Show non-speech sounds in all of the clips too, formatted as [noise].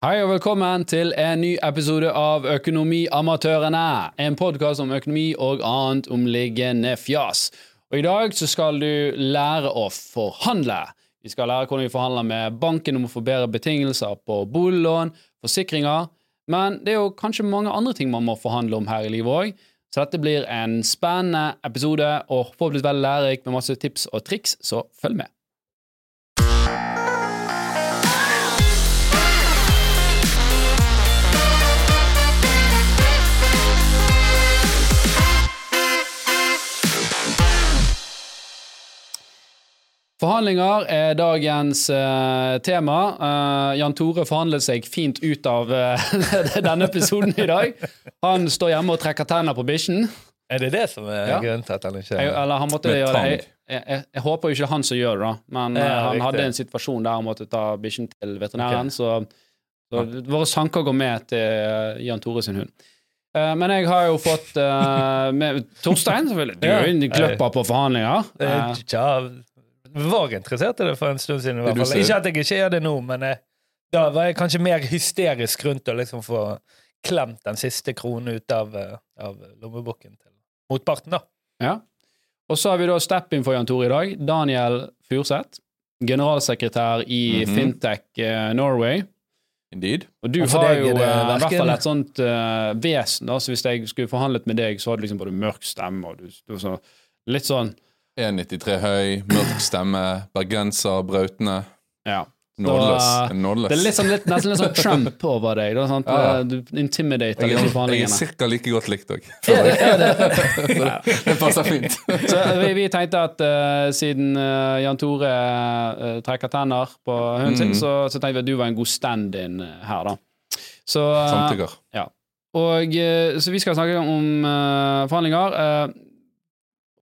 Hei og velkommen til en ny episode av Økonomiamatørene. En podkast om økonomi og annet omliggende fjas. Og I dag så skal du lære å forhandle. Vi skal lære hvordan vi forhandler med banken om å få bedre betingelser på boliglån, forsikringer. Men det er jo kanskje mange andre ting man må forhandle om her i livet òg. Så dette blir en spennende episode og forhåpentligvis veldig lærerik med masse tips og triks, så følg med. Forhandlinger er dagens uh, tema. Uh, Jan Tore forhandlet seg fint ut av uh, [laughs] denne episoden i dag. Han står hjemme og trekker tenner på bikkjen. Er det det som er Ja. grunnen til at han ikke Jeg- Eller han måtte gjøre det. Jeg, jeg, jeg, håper jo ikke han som gjør det, da. Men Ja, han riktig. hadde en situasjon der han måtte ta bikkjen til veterinæren. Okay. Så, så våre sanker går med til Jan Tore sin hund. Men jeg har jo fått med Torstein, selvfølgelig. Du er jo en gløpper på forhandlinger. Tja, var interessert i det for en stund siden. i hvert fall. Ikke at jeg ikke er det nå, men jeg, da var jeg kanskje mer hysterisk rundt å liksom få klemt den siste kronen ut av, eh, av lommeboken til motparten. da. Ja. Og så har vi da step-in for Jan Tore i dag. Daniel Furseth, generalsekretær i Mhm. Fintech eh, Norway. Indeed. Og du Og har jo eh, i hvert fall et sånt uh, vesen, da, så hvis jeg skulle forhandlet med deg, så hadde du liksom både mørk stemme og du, du så, litt sånn 1,93 høy, mørk stemme, bergenser, brautende. Ja. Nådeløs. Nådeløs. Det er litt sånn, litt, nesten litt sånn Trump over deg. Da, sant? Ja. Du intimidater jeg, i er, jeg er forhandlingene. ca. like godt likt òg. [laughs] Ja. [laughs] Det passer fint. Så vi, vi tenkte at uh, siden uh, Jan Tore uh, trekker tenner på hunden sin, Mm. så, så tenkte vi at du var en god stand-in her, da. Så, eh, Ja. Og, så vi skal snakke om forhandlinger. eh,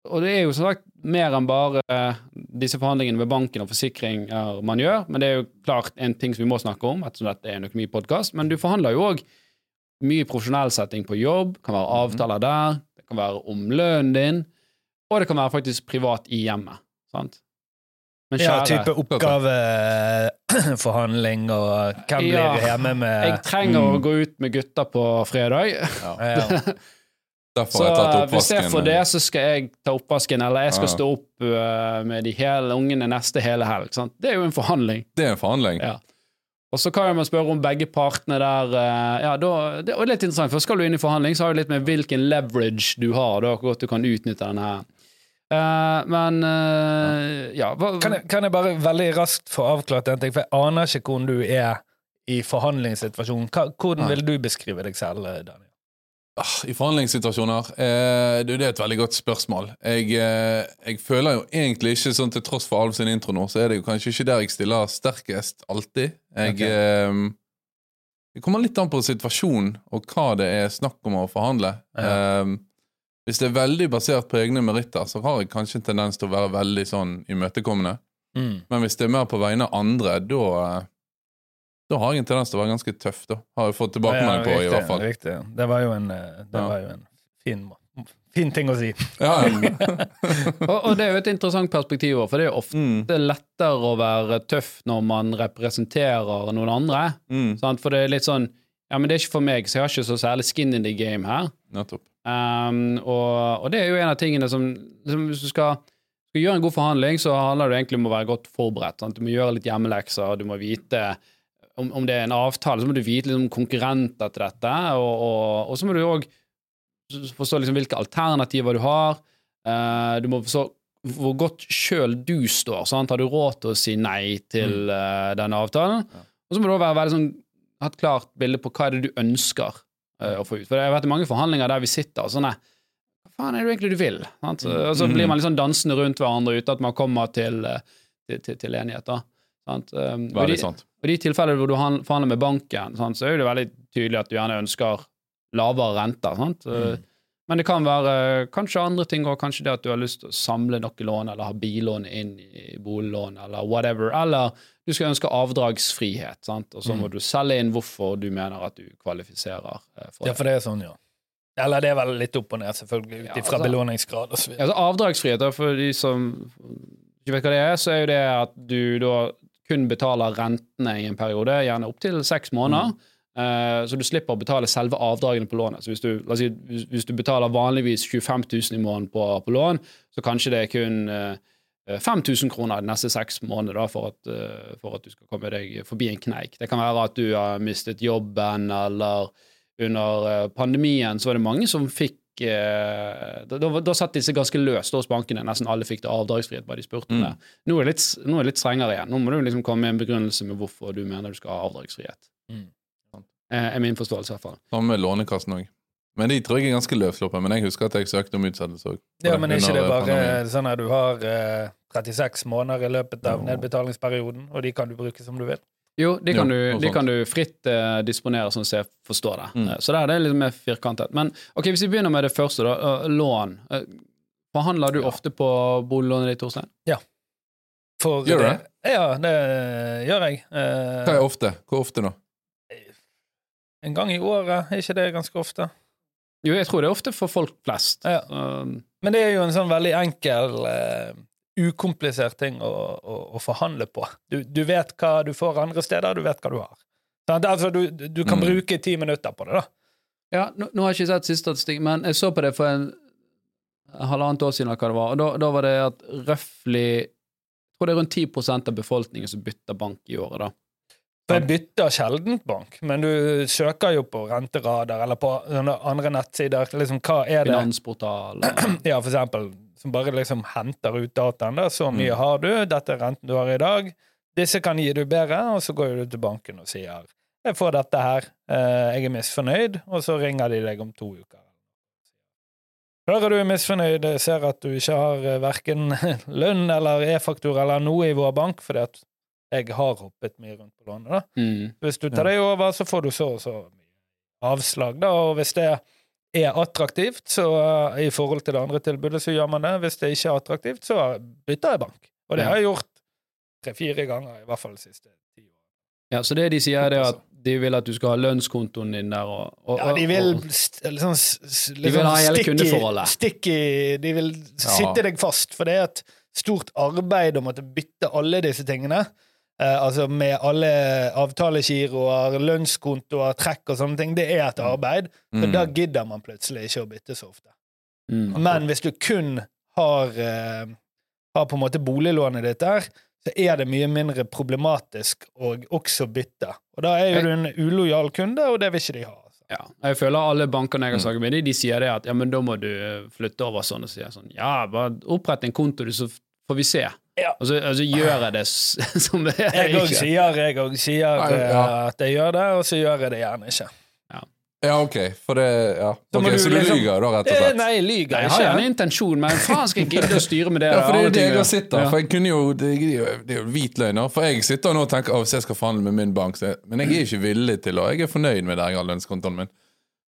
og det er jo som sagt mer enn bare eh, disse forhandlingene med banken og forsikringer man gjør, men det er jo klart en ting som vi må snakke om, ettersom dette er en økonomipodkast. Men du forhandler jo òg mye profesjonell setting på jobb, kan være avtaler der, det kan være om lønnen din, og det kan være faktisk privat i hjemmet. Sant? Men Ja, type oppgaveforhandling [clears throat] og hvem Ja. blir hjemme med jeg trenger å Mm. gå ut med gutta på fredag. ja. [laughs] Derfor Så har jeg tatt hvis jeg får det, så skal jeg ta oppvasken, eller jeg skal Ja. stå opp uh, med de hele ungene neste hele helg. Sant? Det er jo en forhandling. Det er en forhandling. Ja. Og så kan man spørre om begge partene der uh, Ja, da, det er litt interessant, for skal du inn i forhandling, så har du litt med hvilken leverage du har, da, hvor godt du kan utnytte denne her. Uh, men ja hva, Kan, jeg, kan jeg bare veldig raskt få avklart en ting, for jeg aner ikke hvordan du er i forhandlingssituasjonen. Hvordan vil du beskrive deg selv, Daniel? Ah, I forhandlingssituasjoner eh, Det er et veldig godt spørsmål. Jeg, eh, jeg føler jo egentlig ikke sånn til tross for Alv sin intro nå, så er det jo kanskje ikke der jeg stiller sterkest alltid. Jeg okay. eh, Det kommer litt an på situasjonen og hva det er snakk om å forhandle. Eh, hvis det er veldig basert på egne meritter, så har jeg kanskje en tendens til å være veldig sånn imøtekommende. Men hvis det er mer på vegne av andre, da eh, Da har jeg en tendens til å være ganske tøff, da. Har jeg fått tilbakemelding på, i riktig, hvert fall. Riktig. Det var jo en, eh, det Ja. var jo en fin, fin ting å si. Ja, [laughs] og, og det er jo et interessant perspektiv, for det er jo ofte mm, lettere å være tøff når man representerer noen andre. mm, Sant? For det er litt sånn Ja, men det er ikke for meg, så jeg har ikke så særlig skin in the game her. nettopp. Um, og, og det er jo en av tingene som, som Hvis du skal, skal gjøre en god forhandling, så handler det egentlig om å være godt forberedt. Sant? Du må gjøre litt hjemmelekser, du må vite om, om det er en avtale, så må du vite liksom konkurrenter til dette, og, og, og så må du òg forstå liksom hvilke alternativer du har. Uh, du må forstå hvor godt sjøl du står. Sant? Har du råd til å si nei til uh, denne avtalen? Ja. Og så må du også være sånn, ha et klart bilde på hva er det du ønsker uh, å få ut. For det har vært mange forhandlinger der vi sitter og sånn Hva faen er det egentlig du vil? Sant? Og så blir man sånn dansende rundt hverandre uten at man kommer til, til, til, til enighet. da. Sant? Um, Veldig sant. Og de tilfellene hvor du forhandler med banken, sant, så er det veldig tydelig at du gjerne ønsker lavere renter. Sant? Mm. Men det kan være eh, kanskje andre ting òg. Kanskje det at du har lyst til å samle noen lån, eller ha billån inn i boliglån, eller whatever. Eller du skal ønske avdragsfrihet, sant? og så må du selge inn hvorfor du mener at du kvalifiserer for det. Ja, for det er sånn, ja. Eller det er vel litt opp og ned, selvfølgelig, ut Ja, altså- belåningsgrad videre. Altså Avdragsfrihet, for de som ikke vet hva det er, så er jo det at du da kun betaler rentene i en periode, gjerne opptil seks måneder. Eh, så du slipper å betale selve avdragene på lånet. Så hvis du, si, hvis, du betaler vanligvis 25 000 i måneden på, på lån, så kanskje det er kun uh, 5000 kroner de neste seks måneder for, eh, for at du skal komme deg forbi en kneik. Det kan være at du har mistet jobben, eller under eh, pandemien så var det mange som fikk eh, da, da, da satt disse ganske løst hos bankene. Nesten alle fikk det avdragsfrihet. bare de spurte om Mm. Nå er, det litt, nå er det litt strengere igjen. Nå må du liksom komme med en begrunnelse med hvorfor du mener du skal ha avdragsfrihet. Mm. Eh, er min forståelse, i hvert fall. Samme med Lånekassen òg. Men de tror jeg er ganske løssluppne. Men jeg husker at jeg søkte om utsettelse òg. Ja, men er ikke det bare sånn at du har eh, 36 måneder i løpet av nedbetalingsperioden, og de kan du bruke som du vil? Jo, de kan, Jo, du, de kan du fritt eh, disponere, sånn som jeg forstår det. Mm. Eh, så der, det er litt mer firkantet. Men ok, hvis vi begynner med det første, da. eh, lån. Eh, forhandler du ofte på boliglånet ditt, Torstein? For Gjør du det? Ja, det gjør jeg. Eh, Hva er ofte? Hvor ofte nå? en gang i året, er ikke det ganske ofte? Jo, jeg tror det er ofte for folk flest. Ja. Um, Men det er jo en sånn veldig enkel, eh, ukomplisert ting å, å, å forhandle på. Du, du vet hva du får andre steder, du vet hva du har. Sånn, Altså, du, du kan Mm. bruke ti minutter på det, da. ja, nå, nå har jeg ikke sett siste statistikk, men jeg så på det for en halvannet år siden, hva det var, og da, da var det at røftlig Jeg tror det er rundt 10% av befolkningen som bytter bank i året, da. For jeg bytter sjelden bank, men du søker jo på renterader eller på andre nettsider. Liksom, hva er det Finansportal og [clears throat] Ja, for eksempel, som bare liksom henter ut dataen. da, Så mye Mm. har du, dette er renten du har i dag, disse kan gi du bedre, og så går du til banken og sier jeg får dette her, eh, jeg er misfornøyd, og så ringer de deg om to uker. Hører du er misfornøyd, ser at du ikke har eh, verken [laughs] lønn eller e-faktura eller noe i vår bank, fordi at jeg har hoppet mye rundt på lånet. da. mm. Hvis du tar det over, så får du så og så mye avslag, da, og hvis det er attraktivt, så uh, i forhold til det andre tilbudet, så gjør man det. Hvis det ikke er attraktivt, så bytter jeg bank. Og det har jeg gjort tre-fire ganger, i hvert fall de siste ti årene. Ja, så det de sier, er at de vil at du skal ha lønnskontoen din der, og, og Ja, de vil og, liksom, vil liksom ha hele stikk i- kundeforholdet. Stikk i De vil sitte deg fast, for det er et stort arbeid å måtte bytte alle disse tingene. Eh, altså med alle avtalegiroer, lønnskontoer, trekk og sånne ting. Det er et arbeid. For Mm. da gidder man plutselig ikke å bytte så ofte. mm. Men hvis du kun har, eh, har på en måte boliglånet ditt der, så er det mye mindre problematisk å også bytte. Og da er jo du en ulojal kunde, og det vil ikke de ha. Altså. Ja, jeg føler alle bankene jeg har Mm. snakket med, de, de sier det at ja, men da må du eh, flytte over sånn og sier sånn Ja, bare opprett en konto, så får vi se. Ja. Og så, altså, så gjør jeg det [laughs] som det er. Jeg òg sier, jeg også sier Nei, eh, ja. at jeg gjør det, og så gjør jeg det gjerne ikke. Ja, OK. For det Ja. Så du så du liksom- lyver da, rett og slett? nei, jeg lyver ikke. jeg har gjerne ikke. intensjon, men faen skal jeg gidde å styre med det? Ja, for det er jo det jeg sitter. Ja. For jeg kunne jo, det, er jo- det er jo hvit løgn. For jeg sitter nå og tenker at jeg skal forhandle med min bank så, Men jeg er ikke villig til å Jeg er fornøyd med det jeg har lønnskontoen min.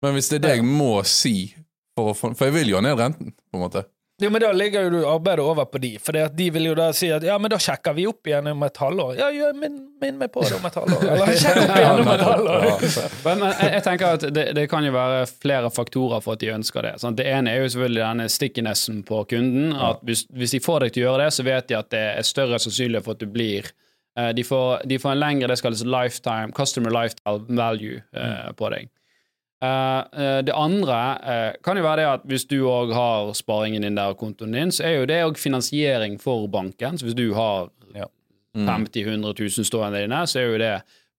Men hvis det er det jeg må si for, å, for jeg vil jo ha ned renten, på en måte. Jo, men Da ligger jo du arbeidet over på de, for de vil jo da si at ja, men da sjekker vi opp igjen om et halvår. Ja, gjør minn, min meg på det om et halvår. [laughs] Eller sjekk opp igjen om et halvår. Men, men jeg, jeg tenker at det, det kan jo være flere faktorer for at de ønsker det. Sant? Det ene er jo selvfølgelig denne stickinessen på kunden. At hvis, hvis de får deg til å gjøre det, så vet de at det er større sannsynlighet for at du blir eh, de, får, de får en lengre det skal kalles lifetime, customer lifetime value eh, på deg. Eh, eh, det andre eh, kan jo være det at hvis du òg har sparingen din der og kontoen din, så er jo det òg finansiering for banken. Så hvis du har Mm. 50 000-100 000 stående inne, så er jo det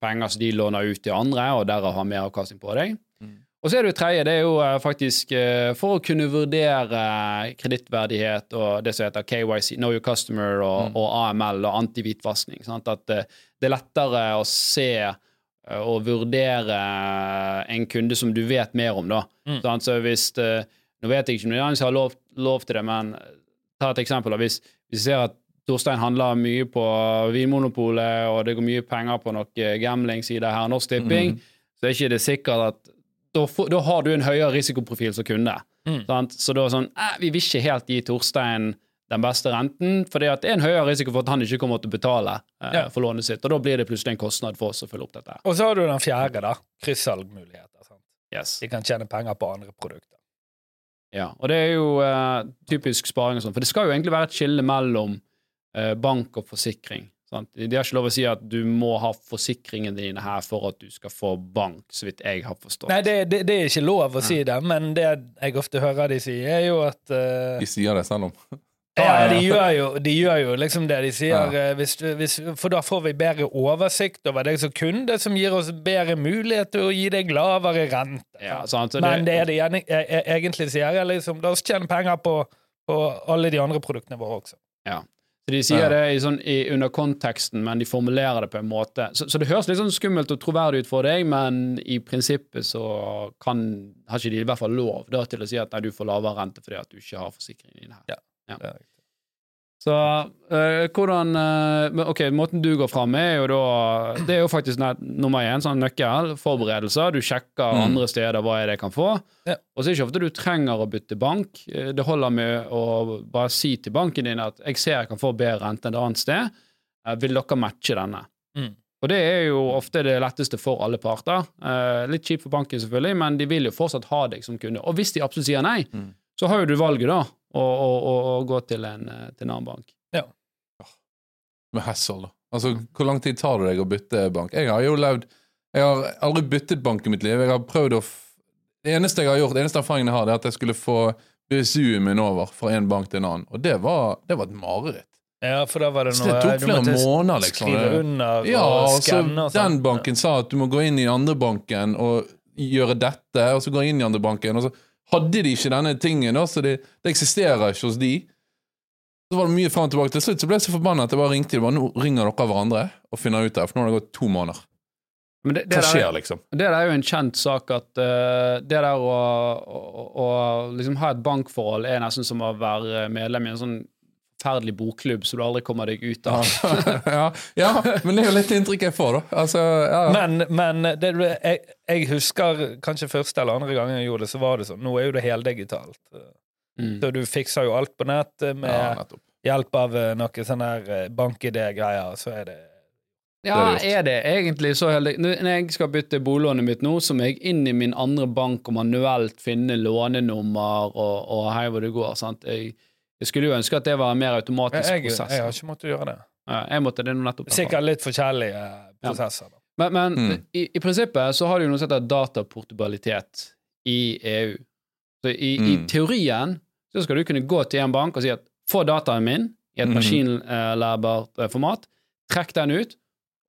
penger som de låner ut til andre, og derav har mer avkastning på deg. Mm. Og så er det jo tredje, det er jo faktisk for å kunne vurdere kredittverdighet og det som heter KYC, Know Your Customer, og, Mm. og AML og antihvitvasking. At det er lettere å se og vurdere en kunde som du vet mer om, da. Mm. Sånn, Så hvis eh, Nå vet jeg ikke om jeg har lov, lov til det, men ta et eksempel. Hvis vi ser at Torstein handler mye på Vinmonopolet, og det går mye penger på noe gambling-side her, Norsk Tipping, mm. så er ikke det sikkert at da, da har du en høyere risikoprofil som kunde. Mm. Så da er det sånn eh, Vi vil ikke helt gi Torstein den beste renten, for det er en høyere risiko for at han ikke kommer til å betale eh, Ja. for lånet sitt. Og da blir det plutselig en kostnad for oss å følge opp dette. Og så har du den fjerde, da. Kryssalgmuligheter. sant? Yes. De kan tjene penger på andre produkter. Ja, og det er jo eh, typisk sparing og sånn, for det skal jo egentlig være et skille mellom eh, bank og forsikring. Sant? De har ikke lov å si at du må ha forsikringene dine her for at du skal få bank, så vidt jeg har forstått. Nei, det, det, det er ikke lov å si det, men det jeg ofte hører de si, er jo at eh, De sier det selv om. Ja, de gjør, jo, de gjør jo liksom det de sier, Ja. eh, hvis, hvis, for da får vi bedre oversikt over deg som kunde, som gir oss bedre mulighet til å gi deg lavere rente. Ja, sant? det, Men det er det e- e- egentlig sier, er liksom la oss tjene penger på, på alle de andre produktene våre også. Så De sier det i sånn, i, under konteksten, men de formulerer det på en måte Så, så det høres litt sånn skummelt og troverdig ut for deg, men i prinsippet så kan, har ikke de i hvert fall lov da, til å si at nei, du får lavere rente fordi at du ikke har forsikringen din her. Ja. Det er riktig. Så øh, hvordan øh, Ok, måten du går fram med, er jo da Det er jo faktisk nett- nummer én, sånn nøkkel. Forberedelser. Du sjekker Mm. andre steder hva det jeg kan få. Ja. Og så er det ikke ofte du trenger å bytte bank. Eh, Det holder med å bare si til banken din at 'jeg ser jeg kan få bedre rente enn et annet sted'. Vil dere matche denne? Mm. Og det er jo ofte det letteste for alle parter. Litt kjipt for banken, selvfølgelig, men de vil jo fortsatt ha deg som kunde. Og hvis de absolutt sier nei, Mm. så har jo du valget, da, å, å, å, å gå til en, eh, til en annen bank. Ja. Med hassle, da. Altså, hvor lang tid tar det deg å bytte bank? Jeg har jo levd Jeg har aldri byttet bank i mitt liv. Jeg har prøvd å f Det eneste jeg har gjort, det eneste erfaringen jeg har, det er at jeg skulle få BSU-en min over fra en bank til en annen. Og det var, det var et mareritt. Ja, for da var det noe det tok du flere måtte måneder, liksom. Skrive under Ja, og og så skanne og sånn. den banken sa at du må gå inn i andre banken og gjøre dette, og så gå inn i andre banken, og så hadde de ikke denne tingen, da, så det, det eksisterer ikke hos de. Så var det mye frem og tilbake. Til slutt så ble jeg så forbanna at jeg bare ringte dem. Bare, nå ringer dere hverandre og finner ut det, for nå har det gått to måneder. Men det, det, Hva der, skjer, liksom? det der er jo en kjent sak at uh, det der å, å, å liksom ha et bankforhold er nesten som å være medlem i en sånn forferdelig bokklubb så du aldri kommer deg ut av. [laughs] ja, ja, men det er jo litt inntrykk jeg får, da. Altså, ja. Men, men det, jeg, jeg husker kanskje første eller andre gangen jeg gjorde det, så var det sånn. Nå er jo det heldigitalt. Mm. Så du fikser jo alt på nett eh, med ja, hjelp av noen noe sånn her eh, bank-ID-greier, så er det Ja, er er det egentlig så heldig? Når jeg skal bytte bolånet mitt nå, så må jeg inn i min andre bank og manuelt finne lånenummer og, og hei hvor det går. sant? Jeg, jeg skulle jo ønske at det var en mer automatisk jeg, prosess. jeg har ikke måttet gjøre det. Ja, jeg måtte det nå nettopp. Sikkert litt forskjellige prosesser. Ja. Men, men Mm. i, i prinsippet så har du jo noe som heter dataportabilitet i EU. Så i, i Mm. teorien så skal du kunne gå til en bank og si at få dataen min i et Mhm. maskinlærbart format, trekk den ut,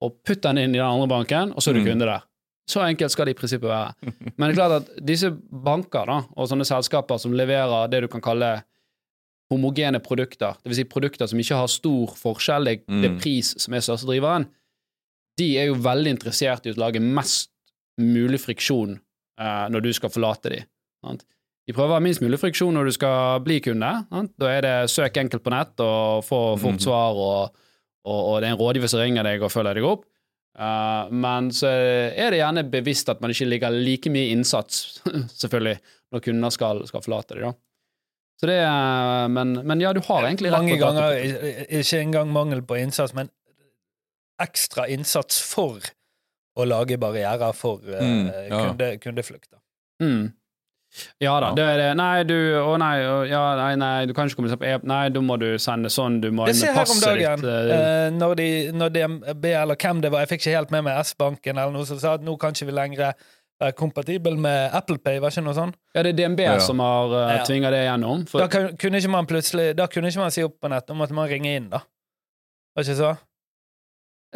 og putt den inn i den andre banken, og så er du Mm. kunde der. Så enkelt skal det i prinsippet være. [laughs] Men det er klart at disse banker da, og sånne selskaper som leverer det du kan kalle homogene produkter, dvs. Si produkter som ikke har stor forskjell, det, det er Mm. pris som er største driveren, de er jo veldig interessert i å lage mest mulig friksjon uh, når du skal forlate de. Sant? De prøver å ha minst mulig friksjon når du skal bli kunde. Sant? Da er det søk enkelt på nett og få fort Mhm. svar, og, og, og det er en rådgiver som ringer deg og følger deg opp. Uh, men så er det gjerne bevisst at man ikke ligger like mye innsats, [laughs] selvfølgelig, når kunder skal, skal forlate de, da. Så det er, men, men ja, du har egentlig rett Mange på ganger i- i- ikke engang mangel på innsats, men ekstra innsats for å lage barrierer for uh, Mm, ja. kunde, kundeflukt. Mm. Ja da, Ja. det er det. Nei, du Å nei, å, ja, nei, nei, du kan ikke kommunisere på e Nei, da må du sende sånn, du må Det ser jeg her om dagen, ditt. eh, når, de, når DMB, eller hvem det var, jeg fikk ikke helt med meg S-banken, eller noe som sa at nå kan ikke vi lenger være kompatibel med Apple Pay, var ikke noe sånn? Ja, det er DNB Ja, ja. som har uh, Ja. tvinga det gjennom. For, Da kan, kunne ikke man plutselig Da kunne ikke man si opp på nett, da måtte man ringe inn, da. Var ikke så?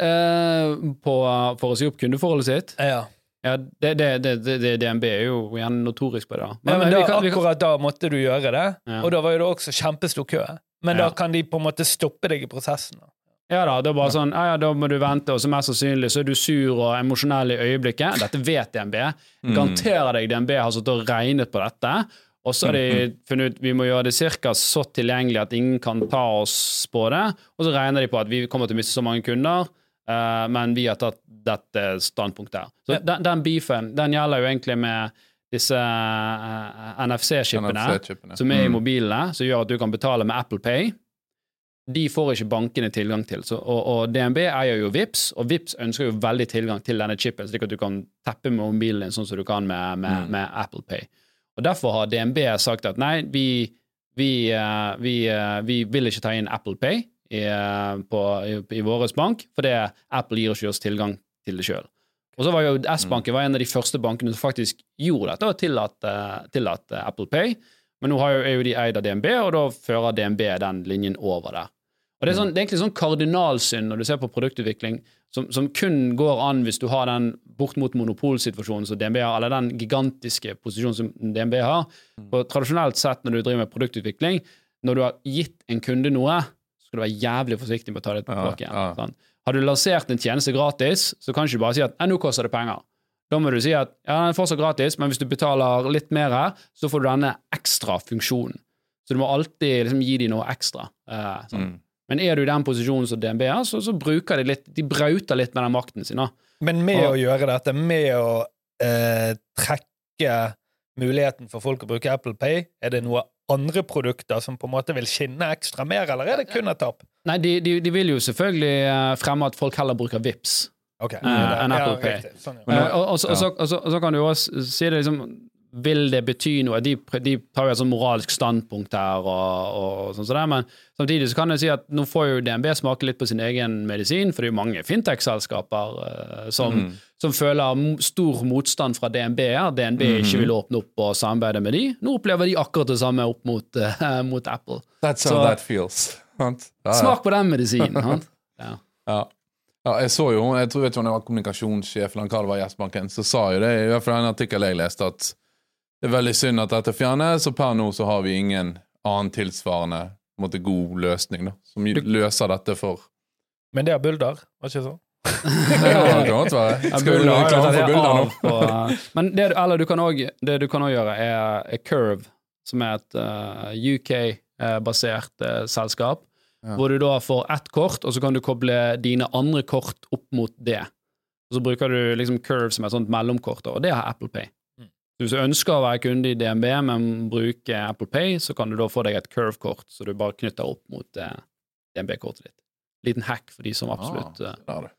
eh, på, for å si opp kundeforholdet sitt. Ja. Ja, det, det, det, det, det DNB er jo gjerne notorisk på det. Men, men, da, kan, akkurat da måtte du gjøre det, Ja. og da var jo det også kjempestor kø. Men Ja. da kan de på en måte stoppe deg i prosessen. da. Ja da, det er bare sånn ja, ja, da må du vente, og så mest sannsynlig så er du sur og emosjonell i øyeblikket. Dette vet DNB. Mm. Garanterer deg DNB har sittet og regnet på dette. Og så har de funnet ut vi må gjøre det cirka så tilgjengelig at ingen kan ta oss på det. Og så regner de på at vi kommer til å miste så mange kunder, uh, men vi har tatt dette standpunktet her. Så den, den beefen den gjelder jo egentlig med disse uh, NFC-chipene NFC-chipene. som er i Mm. mobilene, som gjør at du kan betale med Apple Pay. De får ikke bankene tilgang til. Så, og, og DNB eier jo Vips, og Vips ønsker jo veldig tilgang til denne chipen, slik at du kan teppe med mobilen din sånn som du kan med, med, Mm. med Apple Pay. Og Derfor har DNB sagt at nei, vi, vi, eh, vi, eh, vi vil ikke ta inn Apple Pay. i, eh, på, i, i vår bank, fordi Apple gir ikke oss tilgang til det sjøl. Og så var jo S-banken var en av de første bankene som faktisk gjorde dette og tillatte tillatt Apple Pay. Men nå er jo de eid av DNB, og da fører DNB den linjen over der. Og Det er, sånn, det er egentlig sånn kardinalsynd når du ser på produktutvikling, som, som, kun går an hvis du har den bort mot monopolsituasjonen som DNB har, eller den gigantiske posisjonen som DNB har. For Tradisjonelt sett når du driver med produktutvikling, når du har gitt en kunde noe, så skal du være jævlig forsiktig med å ta det tilbake igjen. Ja, ja. Har du lansert en tjeneste gratis, så kan du ikke bare si at nå koster det penger. Da må du si at ja, den er fortsatt gratis, men hvis du betaler litt mer, så får du denne ekstra funksjonen. Så du må alltid liksom, gi dem noe ekstra. Eh, sånn. mm. Men er du i den posisjonen som DNB er, så, så, bruker de litt De brauter litt med den makten sin. Da. Men med og, å gjøre dette, med å eh, trekke muligheten for folk å bruke Apple Pay, er det noe andre produkter som på en måte vil skinne ekstra mer, eller er det kun et tap? Nei, de, de, de vil jo selvfølgelig eh, fremme at folk heller bruker VIPS okay. uh, enn Apple ja, Pay. Sånn, ja. uh, og, så kan du også si det liksom vil det bety noe? De, de tar jo et sånn moralsk standpunkt her, og, og sånn så der, men samtidig så kan jeg si at nå får jo DNB smake litt på sin egen medisin, for det er jo mange fintech-selskaper uh, som, mm. som, føler stor motstand fra DNB. her. DNB mm. ikke vil åpne opp og samarbeide med de. Nå opplever de akkurat det samme opp mot, uh, mot Apple. That's how that feels. Smak på den medisinen. [laughs] ja. ja. Ja, jeg så jo, jeg tror vet ikke om det var kommunikasjonssjef eller hva det var i S-banken, så sa jo det, i hvert fall en artikkel jeg leste, at det er veldig synd at dette fjernes, og per nå så har vi ingen annen tilsvarende måte, god løsning da, som løser dette for Men det er Bulder, var ikke sånn? [laughs] det kan godt være. Skal vi gjøre reklame for Bulder nå? På, men det, eller du kan også, det du kan òg gjøre, er, er, Curve, som er et uh, eh, UK-basert uh, eh, selskap. Ja. Hvor du da får ett kort, og så kan du koble dine andre kort opp mot det. Og så bruker du liksom Curve som et sånt mellomkort, og det har Apple Pay. Hvis du ønsker å være kunde i DNB, men bruker Apple Pay, så kan du da få deg et curve-kort, så du bare knytter opp mot eh, DNB-kortet ditt. Liten hack for de som absolutt ah, uh,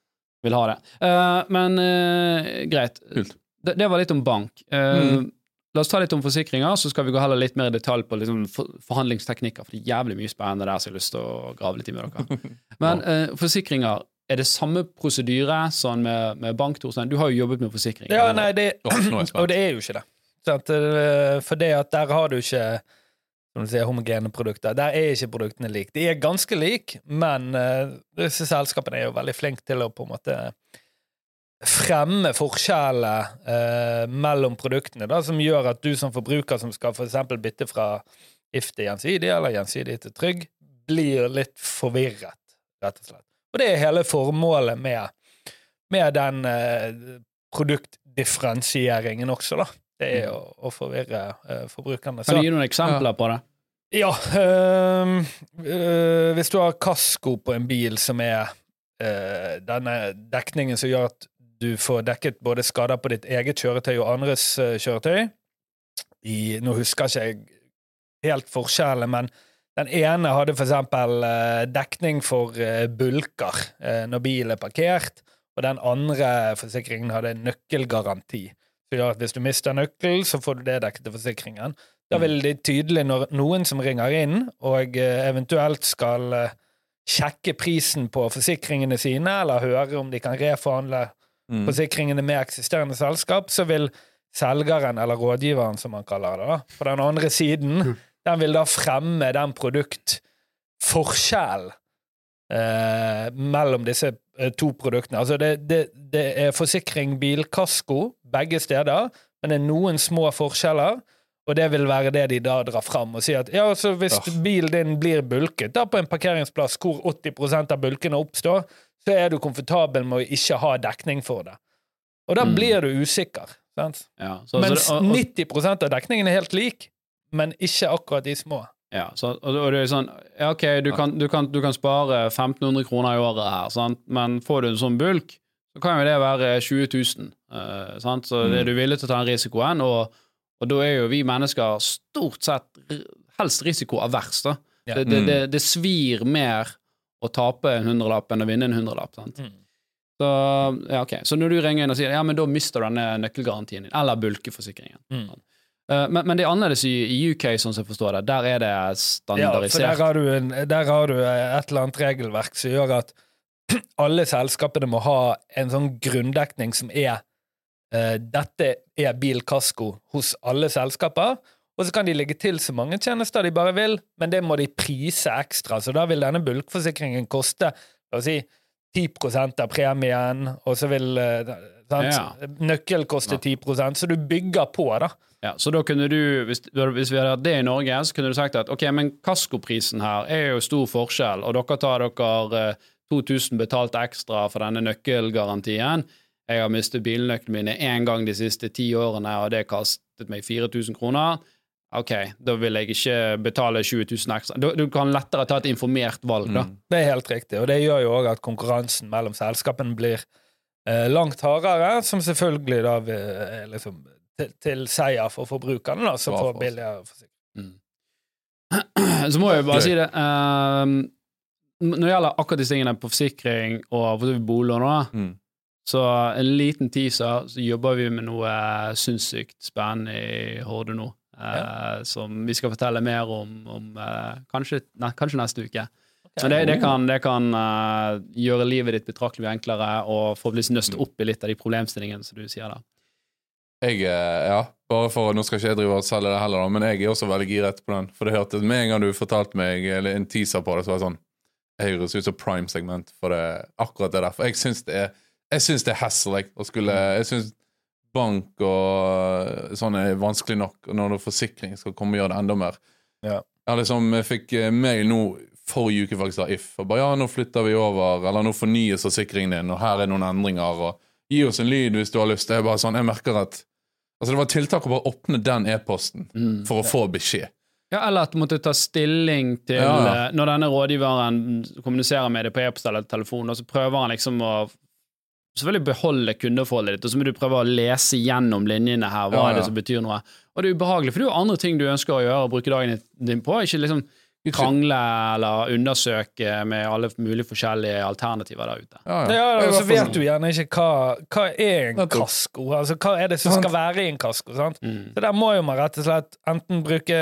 vil ha det. Uh, men uh, greit. Det, det, var litt om bank. Mm. La oss ta litt om forsikringer, så skal vi gå heller litt mer i detalj på liksom, for, forhandlingsteknikker, for det er jævlig mye spennende der som jeg har lyst til å grave litt i med dere. [laughs] Men forsikringer er det samme prosedyre sånn med, med bank, Torstein? Du har jo jobbet med forsikring. Ja, nei, det, [clears throat] og det er jo ikke det. Eh, for det at der har du ikke som du sier, homogene produkter. Der er ikke produktene like. De er ganske like, men uh, disse selskapene er jo veldig flinke til å på en måte fremme forskjellene uh, mellom produktene, da, som gjør at du som forbruker som skal eksempel bytte fra if til gjensidig eller gjensidig til trygg, blir litt forvirret, rett og slett. Og det er hele formålet med, med den eh, produktdifferensieringen også, da. Det er å, å forvirre eh, forbrukerne. Kan du gi noen eksempler ja. på det? Ja. Øh, øh, hvis du har kasko på en bil som er øh, denne dekningen som gjør at du får dekket både skader på ditt eget kjøretøy og andres kjøretøy i, Nå husker ikke jeg helt forskjellene, men den ene hadde eksempel eh, dekning for eh, bulker eh, når bilen er parkert, og den andre forsikringen hadde nøkkelgaranti. Så ja, hvis du mister nøkkelen, så får du det dekket til forsikringen. Da vil det tydelig, når noen som ringer inn og eventuelt skal sjekke prisen på forsikringene sine, eller høre om de kan reforhandle mm. forsikringene med eksisterende selskap, så vil selgeren, eller rådgiveren, som man kaller det, da, på den andre siden mm den vil da fremme den produktforskjellen eh, mellom disse eh, to produktene. Altså det, det, det, er forsikring bilkasko begge steder, men det er noen små forskjeller. Og det vil være det de da drar fram og sier at ja, altså hvis oh. bilen din blir bulket da på en parkeringsplass hvor 80% av bulkene oppstår, så er du komfortabel med å ikke ha dekning for det. Og da mm. blir du usikker. Sant? Ja, så, Mens så det, og, og, 90% av dekningen er helt lik men ikke akkurat de små. Ja, så, og, det er sånn Ja, OK, du kan, du kan, du kan spare 1500 kroner i året her, sant? men får du en sånn bulk, så kan jo det være 20 000. Uh, sant? Så mm. er du villig til å ta den risikoen, og, og, da er jo vi mennesker stort sett helst risikoavers, da. Ja. Det, det, det, det, svir mer å tape en hundrelapp enn å vinne en hundrelapp. sant? Mm. Så, ja, okay. så når du ringer inn og sier ja, men da mister du denne nøkkelgarantien din, eller bulkeforsikringen, mm. Eh, men, men det er annerledes i, i UK, sånn som jeg forstår det. Der er det standardisert. Ja, for der har, en, der har du et eller annet regelverk som gjør at [clears throat] alle selskapene må ha en sånn grunndekning som er uh, Dette er bilkasko hos alle selskaper. Og så kan de legge til så mange tjenester de bare vil, men det må de prise ekstra. Så da vil denne bulkforsikringen koste la oss si, 10 av premien, og så vil eh, sant? Ja. nøkkel koste 10% så du bygger på, da. Ja, så da kunne du, hvis, hvis vi hadde hatt det i Norge, så kunne du sagt at ok, men kaskoprisen her er jo stor forskjell, og dere tar dere eh, 2000 betalt ekstra for denne nøkkelgarantien. Jeg har mistet bilnøklene mine én gang de siste ti årene, og det kastet meg 4000 kroner. Ok, da vil jeg ikke betale 20 000 ekstra. Du, du kan lettere ta et informert valg, da. Det er helt riktig, og det gjør jo òg at konkurransen mellom selskapene blir eh, langt hardere, som selvfølgelig da vil, er liksom til, til seier for forbrukerne, da, som for får billigere forsikring. [clears throat] Så må jeg jo bare si det ehm, Når det gjelder akkurat disse tingene på forsikring og for boliglån, Mm. så en liten teaser, så jobber vi med noe eh, sinnssykt spennende i Horde nå. Eh, Som vi skal fortelle mer om, om eh, kanskje, ne, kanskje neste uke. Men det, det kan, det kan uh, gjøre livet ditt betraktelig enklere, og forhåpentligvis nøste opp i litt av de problemstillingene som du sier der. Jeg, ja, bare for, Nå skal ikke jeg drive og selge det heller, men jeg er også veldig giret på den. For det hørte med en gang du fortalte meg eller en teaser på det, så var det sånn Jeg høres ut som prime-segment for det, akkurat det der. For jeg syns det er Jeg synes det er hassle jeg, skulle Jeg syns bank og sånn er vanskelig nok, og når du forsikring skal komme og gjøre det enda mer. Ja. Jeg, liksom, jeg fikk eh, mail nå forrige uke faktisk av If. Og bare ja, nå flytter vi over, eller nå fornyes forsikringen din, og her er noen endringer, og gi oss en lyd hvis du har lyst. Det er bare sånn, jeg merker at Altså, det var tiltak å bare åpne den e-posten for å få beskjed. Ja, eller at du måtte ta stilling til Ja, ja. eh, Når denne rådgiveren kommuniserer med deg på e-post eller telefon, og så prøver han liksom å selvfølgelig beholde kundeforholdet ditt, og så må du prøve å lese gjennom linjene her, hva Ja, er det som betyr noe. Og det er ubehagelig, for det er jo andre ting du ønsker å gjøre og bruke dagen din på, ikke liksom krangle eller undersøke med alle mulige forskjellige alternativer der ute. Ja, Ja, ja. og så vet du gjerne ikke hva, hva er en kasko. Altså, hva er det som skal være i en kasko? Sant? Mm. Så der må jo man rett og slett enten bruke,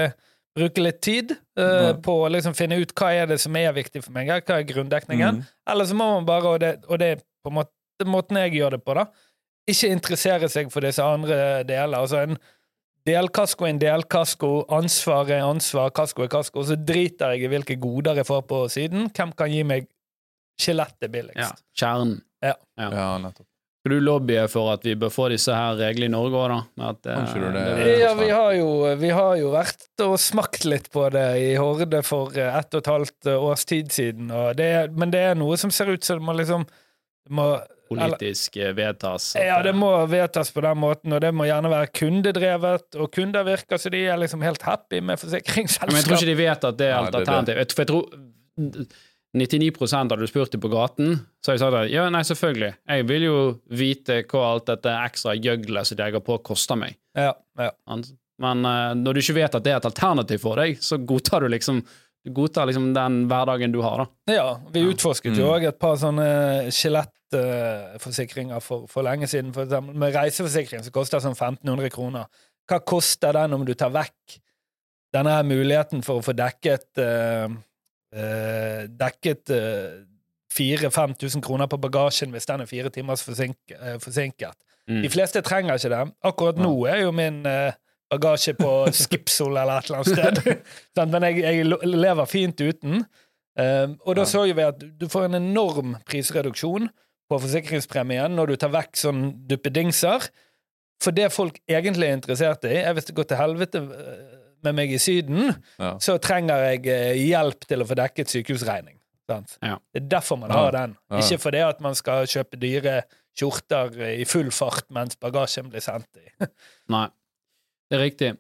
bruke litt tid uh, mm. på å liksom finne ut hva er det som er viktig for meg, hva er grunndekningen, Mm. eller så må man bare, og det, og det er på en måte måten jeg gjør det på, da, ikke interessere seg for disse andre deler. Altså en delkasko er en delkasko, ansvar er ansvar, kasko er kasko, og så driter jeg i hvilke goder jeg får på siden. Hvem kan gi meg skjelettet Ja, billigst? kjernen. Ja, nettopp. Skal du lobbye for at vi bør få disse her reglene i Norge òg, da? At, eh, du det- det- Ja, vi har, jo, vi har jo vært og smakt litt på det i Horde for eh, ett og et halvt eh, års tid siden, og det, men det er noe som ser ut som det må liksom det må, politisk eh, vedtas. Ja, det eh, må vedtas på den måten, og det må gjerne være kundedrevet, og kunder virker så de er liksom helt happy med Men jeg tror ikke de vet at det er Nei, det er det. alternativ. Jeg- For jeg tror 99 hadde du spurt dem på gaten, så har de sagt at ja, nei, selvfølgelig. Jeg vil jo vite hva alt dette ekstra gjøglet som de legger på, koster meg. Ja, ja. Men eh, når du ikke vet at det er et alternativ for deg, så godtar du liksom Du godtar liksom den hverdagen du har, da. ja, vi utforsket jo Mm. òg et par sånne skjelettforsikringer for, for lenge siden. For eksempel med reiseforsikring som koster sånn 1500 kroner. Hva koster den om du tar vekk denne muligheten for å få dekket uh, uh, Dekket uh, 4000-5000 kroner på bagasjen hvis den er fire timers forsink, eh, forsinket. Mm. De fleste trenger ikke det. Akkurat nå er jo min eh, bagasje på [laughs] Skipsol eller et eller annet sted. [laughs] Men jeg, jeg lever fint uten. Um, og da så vi at du får en enorm prisreduksjon på forsikringspremien når du tar vekk sånn duppedingser. For det folk egentlig er interessert i, er hvis det går til helvete eh, med meg i Syden, Ja. så trenger jeg eh, hjelp til å få dekket sykehusregning. Sant? Ja. Det er derfor man har den. Ikke fordi at man skal kjøpe dyre skjorter i full fart mens bagasjen blir sendt i. Nei, det er riktig.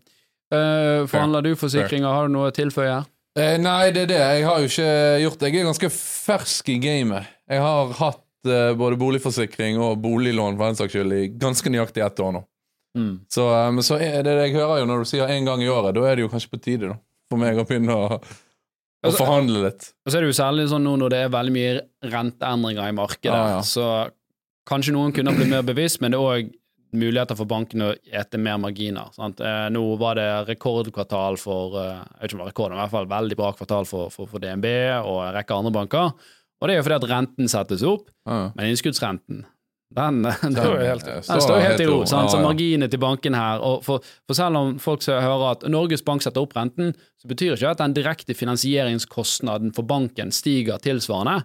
Uh, forhandler du forsikringer? Har du noe å tilføye? Uh, nei, det er det. Jeg har jo ikke gjort det. Jeg er ganske fersk i gamet. Jeg har hatt uh, både boligforsikring og boliglån for den saks skyld i ganske nøyaktig ett år nå. Mm. Så, um, så er det jeg hører jo når du sier én gang i året, da er det jo kanskje på tide da, for meg å begynne å, å Altså, forhandle litt. Og så er det jo særlig sånn nå når det er veldig mye renteendringer i markedet, ah, ja. så kanskje noen kunne blitt mer bevisst, men det er òg muligheter for bankene å ete mer marginer. Sant? Eh, nå var det rekordkvartal for eh, jeg vet ikke om det var rekord, men i hvert fall veldig bra kvartal for, for, for DNB og en rekke andre banker. Og det er jo fordi at renten settes opp, Ja. men innskuddsrenten den, [laughs] den, står jo helt helt i ro. Sant? Så marginene til banken her og for, for selv om folk hører at Norges Bank setter opp renten, så betyr ikke at den direkte finansieringskostnaden for banken stiger tilsvarende.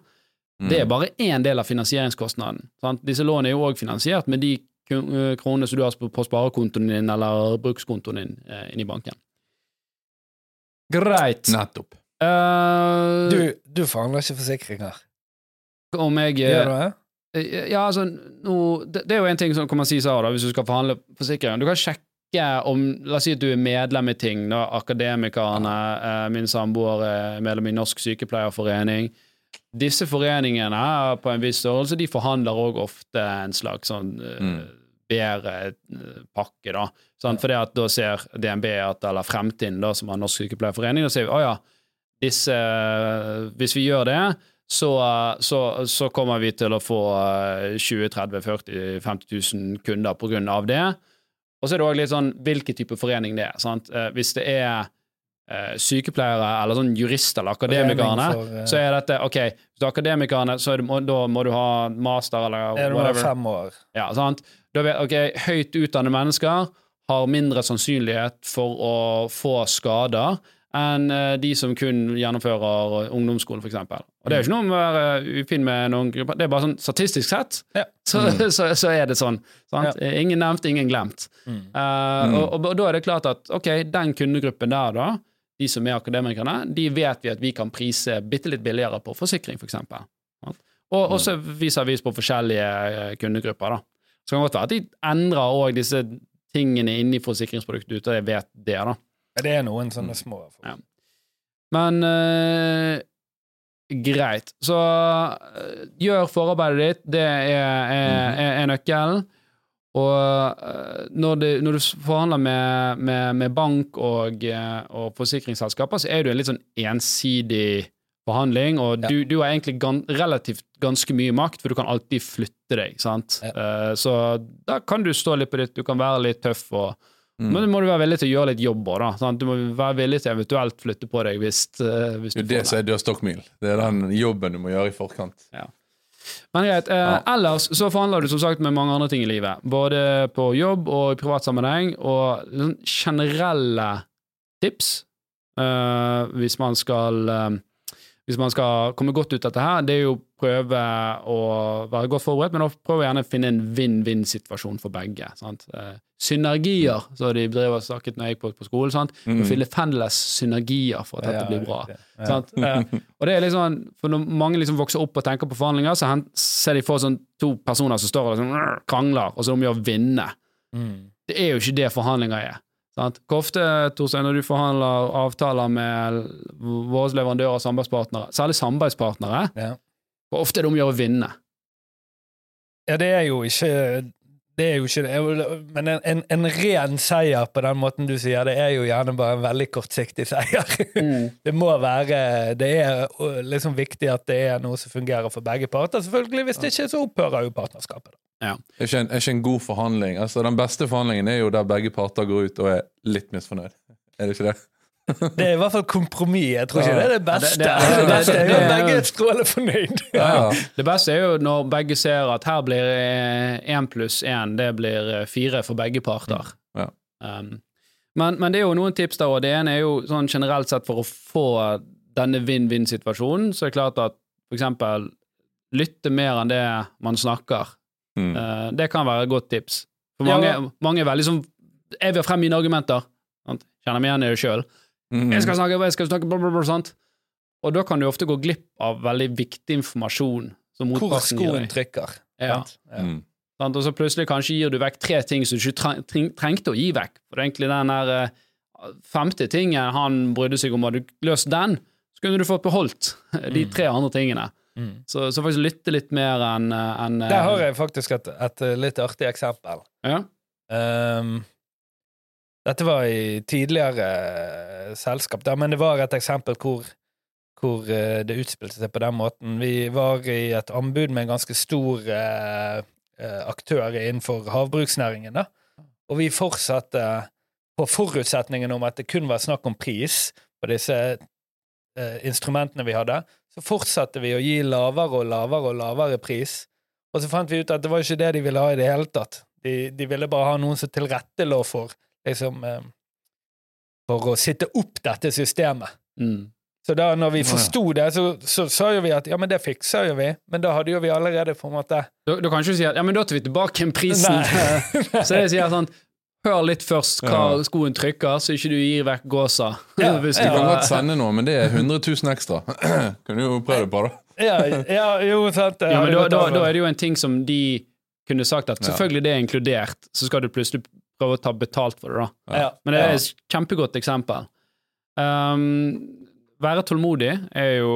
Det Mm. er bare én del av finansieringskostnaden. Sant? Disse lånene er jo òg finansiert med de eh, kronene som du har på sparekontoen din eller brukskontoen din eh, i banken. Greit. Nettopp. Uh, Du, du forhandler ikke forsikringer. om jeg Gjør du det? Ja, altså, no, det, det er jo en ting som kan man si så, da, hvis du skal forhandle forsikring. Du kan sjekke om La oss si at du er medlem i ting. Da, Akademikerne, min samboer er medlem i Norsk Sykepleierforening. Disse foreningene på en viss størrelse de forhandler òg ofte en slags sånn eh, Mm. bedre eh, pakke, da. Sånn, at da ser DNB at, eller Fremtiden, da, som har Norsk Sykepleierforening, og sier vi oh, ja, disse, hvis vi gjør det, så, så, så kommer vi til å få eh, 20 30 40 50 000 kunder på grunn av det. Og så er det òg litt sånn hvilken type forening det er. Sant? Eh, Hvis det er eh, sykepleiere eller sånn jurister eller akademikerne, for, uh, så er dette OK, hvis du er akademikerne, så er det, da må du ha master eller Er du fem år? Ja, sant? Da vet, ok, Høyt utdannede mennesker har mindre sannsynlighet for å få skader enn eh, de som kun gjennomfører ungdomsskolen, f.eks. Og det er jo ikke noe om å være ufin med noen grupper, det er bare sånn statistisk sett, Ja. så, [laughs] så, så er det sånn. Sant? Ingen nevnt, ingen glemt. Mm. Eh, og, og, da er det klart at ok, den kundegruppen der, da, de som er akademikerne, de vet vi at vi kan prise bitte litt billigere på forsikring, f.eks. For. Og også viser vi på forskjellige eh, kundegrupper. da. Så kan det godt være at de endrer òg disse tingene inni forsikringsproduktet uten at jeg vet det. da. Ja, Det er noen sånne små. Ja. Men eh, greit. Så eh, gjør forarbeidet ditt. Det er, er, er, er nøkkelen. Og eh, når, det, når du forhandler med, med, med bank og, eh, og forsikringsselskaper, så er det jo en litt sånn ensidig forhandling, og Ja. du, du har egentlig gan, relativt ganske mye makt, for du kan alltid flytte deg, sant. Ja. Uh, så da kan du stå litt på ditt, du kan være litt tøff og Mm. men du må du være villig til å gjøre litt jobb òg, Du må være villig til eventuelt flytte på deg hvis, uh, hvis du Det er det Det som det. er dørstokkmil. Det er den jobben du må gjøre i forkant. Men greit. Eh, Ja. Ellers så forhandler du som sagt med mange andre ting i livet. Både på jobb og i privat sammenheng, og sånn generelle tips eh, hvis man skal eh, hvis man skal komme godt ut av dette her, det er jo å prøve å være godt forberedt, men også prøve å gjerne finne en vinn-vinn-situasjon for begge. Sant? Synergier, så de drev og snakket når jeg gikk på, på skolen. Sant? Mm. Finne felles synergier for at dette Ja, blir bra. riktig. Ja. Sant? [laughs] Eh, og det er sånn, for Når mange liksom vokser opp og tenker på forhandlinger, så ser de for sånn to personer som står og liksom, krangler, og så om å å vinne. Mm. Det er jo ikke det forhandlinger er. Sant? Hvor ofte, Torstein, når du forhandler avtaler med våre leverandører og samarbeidspartnere, særlig samarbeidspartnere, Ja. hvor ofte er det om å gjøre å vinne? Ja, det er jo ikke det er jo ikke det. Men en, en, en ren seier på den måten du sier, det er jo gjerne bare en veldig kortsiktig seier. [laughs] Det må være Det er liksom viktig at det er noe som fungerer for begge parter. Selvfølgelig, Hvis det ikke, så opphører jo partnerskapet. Ja. Er ikke, en, er ikke en god forhandling Altså Den beste forhandlingen er jo der begge parter går ut og er litt misfornøyd. [laughs] Er det ikke det? Det er i hvert fall kompromiss. Jeg tror ikke det er det beste. Det, det- det- beste er jo det- at begge er strålende fornøyd. Ja, ja. Det beste er jo når begge ser at her blir én pluss én, det blir eh, fire for begge parter. Ja. Um, men, men det er jo noen tips der, og det ene er jo sånn generelt sett for å få denne vinn-vinn-situasjonen, så er det klart at for eksempel lytte mer enn det man snakker. Mm. Eh, det kan være et godt tips. For mange, mange er veldig sånn Jeg vil ha frem mine argumenter. Kjenner meg igjen i det sjøl. Mhm. Jeg skal snakke, jeg skal snakke, blablabla, sant? Og da kan du ofte gå glipp av veldig viktig informasjon som Hvor skoen trykker. Ja. sant? Ja. Mm. Sant? Og så plutselig kanskje gir du vekk tre ting som du ikke treng, treng, trengte å gi vekk. For det er egentlig den der eh, femte tingen han brydde seg om, hadde du løst den, så kunne du fått beholdt [laughs] de tre andre tingene. Mm. Så, så faktisk lytte litt mer enn eh, Der har jeg faktisk et, et litt artig eksempel. ja. Ehm, dette var i tidligere eh, selskap, da, men det var et eksempel hvor, hvor eh, det utspilte seg på den måten. Vi var i et anbud med en ganske stor eh, eh, aktør innenfor havbruksnæringen, da. Og vi fortsatte på forutsetningen om at det kun var snakk om pris på disse eh, instrumentene vi hadde. Så fortsatte vi å gi lavere og lavere og lavere pris. Og så fant vi ut at det var ikke det de ville ha i det hele tatt. De, de ville bare ha noen som tilrettelå for liksom eh, For å sitte opp dette systemet. Mm. Så da når vi Ja, ja. forsto det, så, så sa jo vi at ja, men det fikser jo vi. Men da hadde jo vi allerede på en måte Da, du kan ikke du si at ja, men da tar vi tilbake en prisen. [laughs] Så jeg sier sånn Hør litt først hva Ja. skoen trykker, så ikke du gir vekk gåsa. Ja, [laughs] Hvis du ja. kan godt sende noe, men det er 100 000 ekstra. [clears throat] kan du jo prøve det på, [laughs] da. Ja, ja jo, sant. ja, men da, da, da er det jo en ting som de kunne sagt at selvfølgelig det er inkludert, så skal du plutselig prøve å ta betalt for det, da. ja. Men det er et kjempegodt eksempel. Um, være tålmodig er jo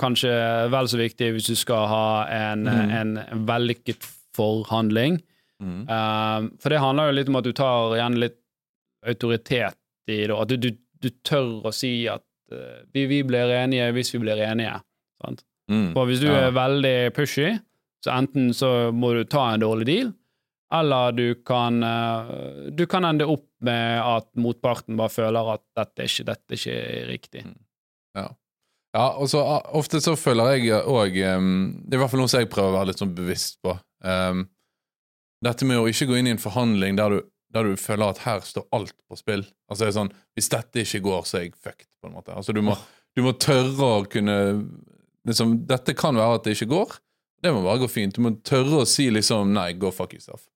kanskje vel så viktig hvis du skal ha en, Mm. en vellykket forhandling. Mm. Um, for det handler jo litt om at du tar igjen litt autoritet i det, at du, du, du tør å si at uh, vi, vi blir enige hvis vi blir enige. Sant? Mm. For hvis du Ja. er veldig pushy, så enten så må du ta en dårlig deal, eller du kan, eh, du kan ende opp med at motparten bare føler at dette ikke, dette er riktig. Ja, og så ah, ofte så føler jeg òg Det er i hvert fall noe som jeg prøver å være litt sånn bevisst på. Um, dette med å ikke gå inn i en forhandling der du, der du føler at her står alt på spill. Altså det er sånn, Hvis dette ikke går, så er jeg fucked, på en måte. Altså Du må, du må tørre å kunne liksom, Dette kan være at det ikke går. Det må bare gå fint. Du må tørre å si liksom nei, go fuck yourself.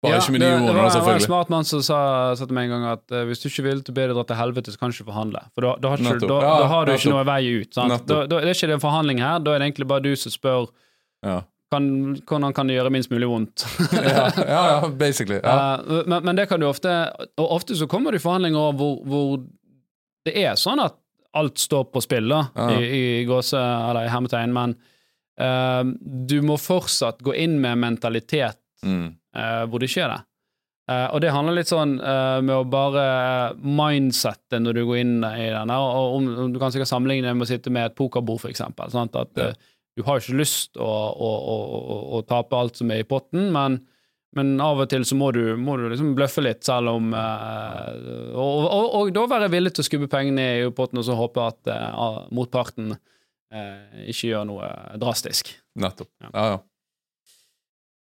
Bare ikke med de ordene, da, det var en smart mann som sa, sa til meg en gang at uh, hvis du ikke vil til å be deg dra til helvete, så kan du ikke forhandle. For da, da, har, ikke, da, Ja, da har du ikke noe vei ut. Da, det er ikke en forhandling her, da er det egentlig bare du som spør Ja. kan, hvordan kan det gjøre minst mulig vondt. [laughs] Ja, ja, ja, basically. Ja. Eh, men, men det kan du ofte Og ofte så kommer det forhandlinger hvor, hvor det er sånn at alt står på spill, da, Ja. i, i gåse eller i hermetegn, men uh, du må fortsatt gå inn med mentalitet Mm. Eh, hvor det skjer det. Eh, og det handler litt sånn eh, med å bare mindsette når du går inn i den. her, Og om, du kan sikkert sammenligne det med å sitte med et pokerbord, for eksempel. At Ja. du har ikke lyst å, å, å, å, å tape alt som er i potten, men, men av og til så må du, må du liksom bløffe litt, selv om eh, og, og, og da være villig til å skubbe pengene i potten og så håpe at eh, motparten eh, ikke gjør noe drastisk. Nettopp. Ja. Ja, ja.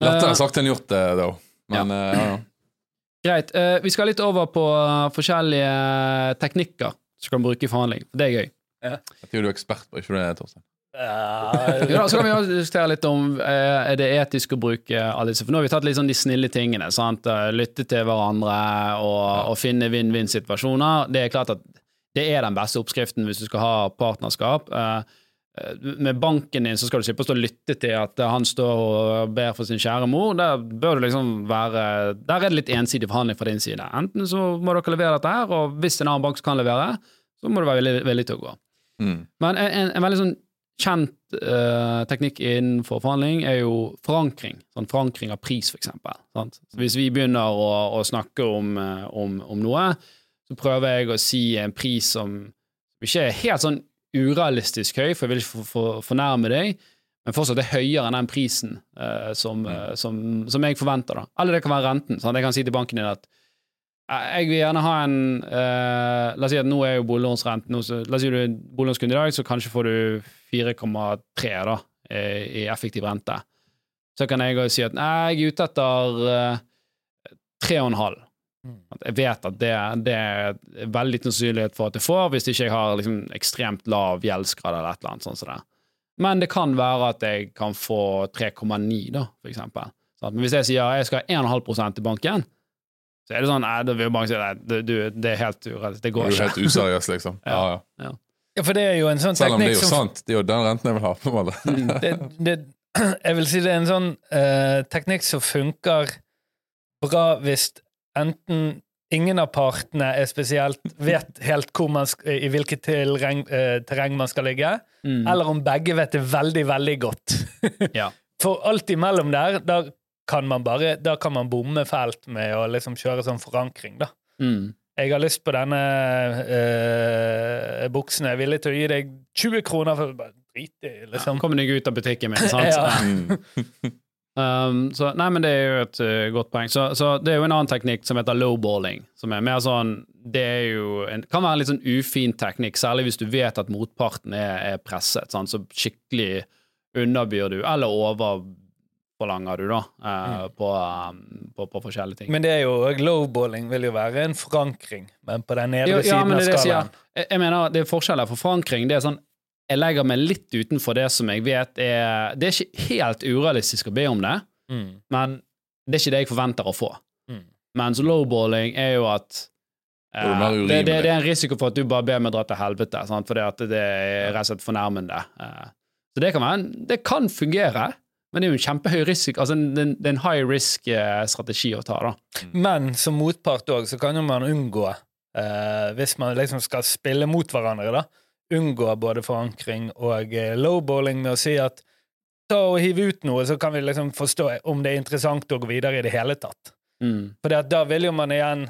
Lettere Eh, sagt enn gjort, det, da. Men eh, ja, ja. Greit. eh, vi skal litt over på eh, forskjellige teknikker som kan bruke i forhandling. Det er gøy. Jeg tror du er ekspert på ikke det, Torstein. ja, da, så kan vi diskutere litt om eh, er det etisk å bruke alle disse. For nå har vi tatt litt sånn de snille tingene. Sant? Eh, Lytte til hverandre og, og finne vinn-vinn-situasjoner. Det er klart at det er den beste oppskriften hvis du skal ha partnerskap. Uh, eh, med banken din så skal du slippe å stå og lytte til at han står og ber for sin kjære mor. Der bør du liksom være Der er det litt ensidig forhandling fra din side. Enten så må dere levere dette her, og hvis en annen bank kan levere, så må du være villig, villig til å gå. Mm. Men en, en, en veldig sånn kjent uh, teknikk innenfor forhandling er jo forankring. Sånn forankring av pris, for eksempel. Sant? Så hvis vi begynner å, å snakke om, eh, om, om noe, så prøver jeg å si en pris som ikke er helt sånn urealistisk høy, for jeg vil ikke for, for, fornærme deg, men fortsatt er høyere enn den prisen uh, som, uh, som, som jeg forventer. da. Eller det kan være renten. Sant? Jeg kan si til banken din at eh, jeg vil gjerne ha en uh, La oss si at nå er jo boliglånsrenten så- La oss si du er boliglånskunde i dag, så kanskje får du 4,3 da, i effektiv rente. Så kan jeg si at nei, jeg er ute etter eh, 3,5. Mm. Jeg vet at det, det er veldig liten sannsynlighet for at jeg får, hvis ikke jeg har liksom ekstremt lav gjeldsgrad eller et eller annet sånt som det. Men det kan være at jeg kan få 3,9, da, for eksempel. Sånn, Men hvis jeg sier jeg skal ha 1,5% i banken, så er det sånn, nei, da vil banken si nei, du, du, det er helt urealistisk, det Du går er jo er helt useriøs, liksom. [laughs] Ja, ja. Ja, for det er jo en sånn Selv om det er jo som sant. Det er jo den renten jeg vil ha. på en måte. det, det, [clears throat] Jeg vil si det er en sånn uh, teknikk som funker bra hvis enten ingen av partene er spesielt vet helt hvor man i hvilket terreng, eh, terreng man skal ligge, Mm. eller om begge vet det veldig, veldig godt. [laughs] Ja. For alt imellom der, da kan man bare Da kan man bomme fælt med å liksom kjøre sånn forankring, da. Mm. Jeg har lyst på denne eh, buksen. Jeg er villig til å gi deg 20 kroner for drit i, liksom. Kom deg ut av butikken min, [laughs] sant? Ja. [laughs] Mm. Um, så, nei, men det er jo et uh, godt poeng. Så, så det er jo en annen teknikk som heter lowballing, som er mer sånn Det er jo en, kan være en litt sånn ufin teknikk, særlig hvis du vet at motparten er, er presset. Sant? Så skikkelig underbyr du, eller overforlanger du, da, uh, på, um, på, på, forskjellige ting. Men det er jo lowballing vil jo være en forankring, men på den nedre ja, ja, siden av skalaen. Jeg, jeg mener, det er forskjeller for forankring. Det er sånn jeg legger meg litt utenfor det som jeg vet er Det er ikke helt urealistisk å be om det, Mm. men det er ikke det jeg forventer å få. Mm. Mens lowballing er jo at Det eh, det, det, det er en risiko for at du bare ber meg dra til helvete, sant? fordi at det er rett og slett fornærmende. Eh, Så det kan, være, det kan fungere, men det er jo en kjempehøy risiko Altså det, det er en high risk-strategi å ta, da. Men som motpart òg, så kan jo man unngå, eh, hvis man liksom skal spille mot hverandre, da, unngå både forankring og eh, lowballing med å si at ta og hive ut noe, så kan vi liksom forstå om det er interessant å gå videre i det hele tatt. Mm. For da vil jo man igjen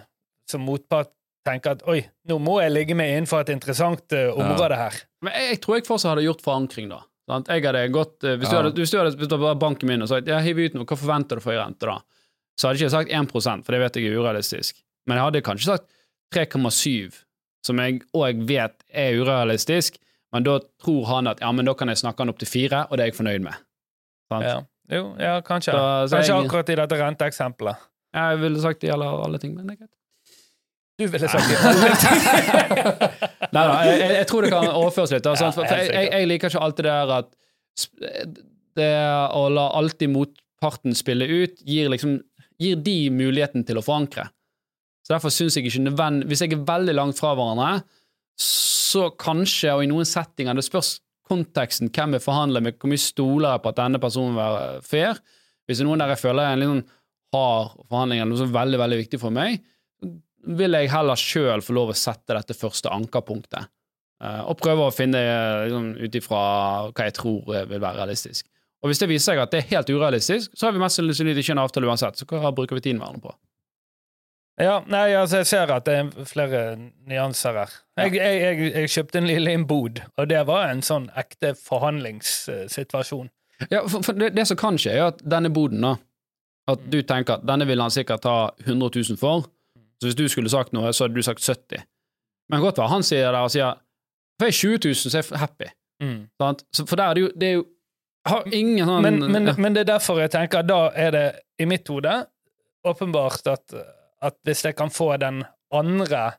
som motpart tenke at oi, nå må jeg ligge meg innenfor et interessant eh, område her. Men jeg, jeg tror jeg fortsatt hadde gjort forankring, da. Sant? Jeg hadde gått, eh, hvis, du Ja. hadde, hvis du hadde hvis du hadde banken min og sagt ja, hiv ut noe, hva forventer du for i rente, da? Så hadde jeg ikke sagt 1% for det vet jeg er urealistisk. Men jeg hadde kanskje sagt 3,7, som jeg òg vet er urealistisk, men da tror han at ja, men da kan jeg snakke han opp til fire, og det er jeg fornøyd med. Sant? Ja. Jo, ja, kanskje. Så kanskje jeg- akkurat i dette renteeksempelet. Jeg ville sagt det gjelder alle ting, men det er greit. Du ville sagt i [laughs] alle ting. Nei da, jeg, jeg, tror det kan overføres litt. Altså? For, for jeg, jeg liker ikke alltid det der at det å la alltid motparten spille ut, gir liksom gir de muligheten til å forankre. Så derfor syns jeg ikke nødvendig Hvis jeg er veldig langt fra hverandre, så kanskje, og i noen settinger Det spørs konteksten, hvem jeg forhandler med, hvor mye stoler jeg på at denne personen er fair. Hvis det er noen der jeg føler er en litt sånn hard forhandling, eller noe som er veldig, veldig viktig for meg, vil jeg heller sjøl få lov å sette dette første ankerpunktet. eh, og prøve å finne eh, liksom, ut ifra hva jeg tror eh, vil være realistisk. Og hvis det viser seg at det er helt urealistisk, så har vi mest sannsynlig ikke en avtale uansett. Så hva bruker vi tiden hverandre på? Ja, nei, altså, jeg ser at det er flere nyanser her. Jeg, jeg, jeg, jeg kjøpte en lille en bod, og det var en sånn ekte forhandlingssituasjon. Ja, for, for det, det som kan skje, er at denne boden, da At du tenker at denne vil han sikkert ta 100 000 for. Så hvis du skulle sagt noe, så hadde du sagt 70. Men godt være han sier det og sier For jeg er 20 000, så er jeg happy. Sant? Så for der er det jo, det er jo har ingen sånn Men, men, ja. men det er derfor jeg tenker at da er det i mitt hode åpenbart at, at hvis jeg kan få den andre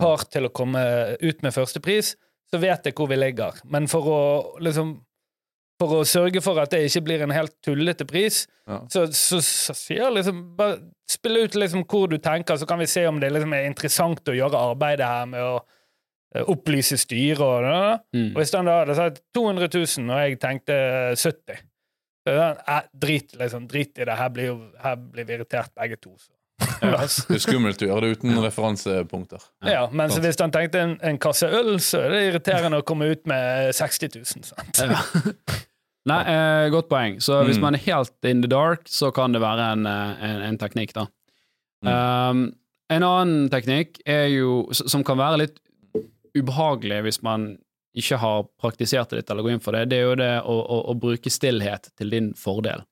part til å komme ut med første pris, så vet jeg hvor vi ligger. Men for å liksom for å sørge for at det ikke blir en helt tullete pris, Ja. så, så, så sier liksom bare Spill ut liksom hvor du tenker, så kan vi se om det liksom er interessant å gjøre arbeidet her med å eh, opplyse styret og det. Mm. Og hvis han da hadde sagt 200 000, og jeg tenkte 70 så sånn, eh, drit, liksom, drit i det, her blir, jo, her blir vi irritert begge to. Så. Oss- Det er skummelt å gjøre det uten referansepunkter. ja, men hvis han tenkte en, en kasse øl, så er det irriterende å komme ut med 60 000. Sant? Ja. Nei, eh, godt poeng. Så hvis Mm. man er helt in the dark, så kan det være en, eh, en, en teknikk, da. Um, en annen teknikk er jo, som kan være litt ubehagelig hvis man ikke har praktisert det litt eller går inn for det, det er jo det å, å, å bruke stillhet til din fordel.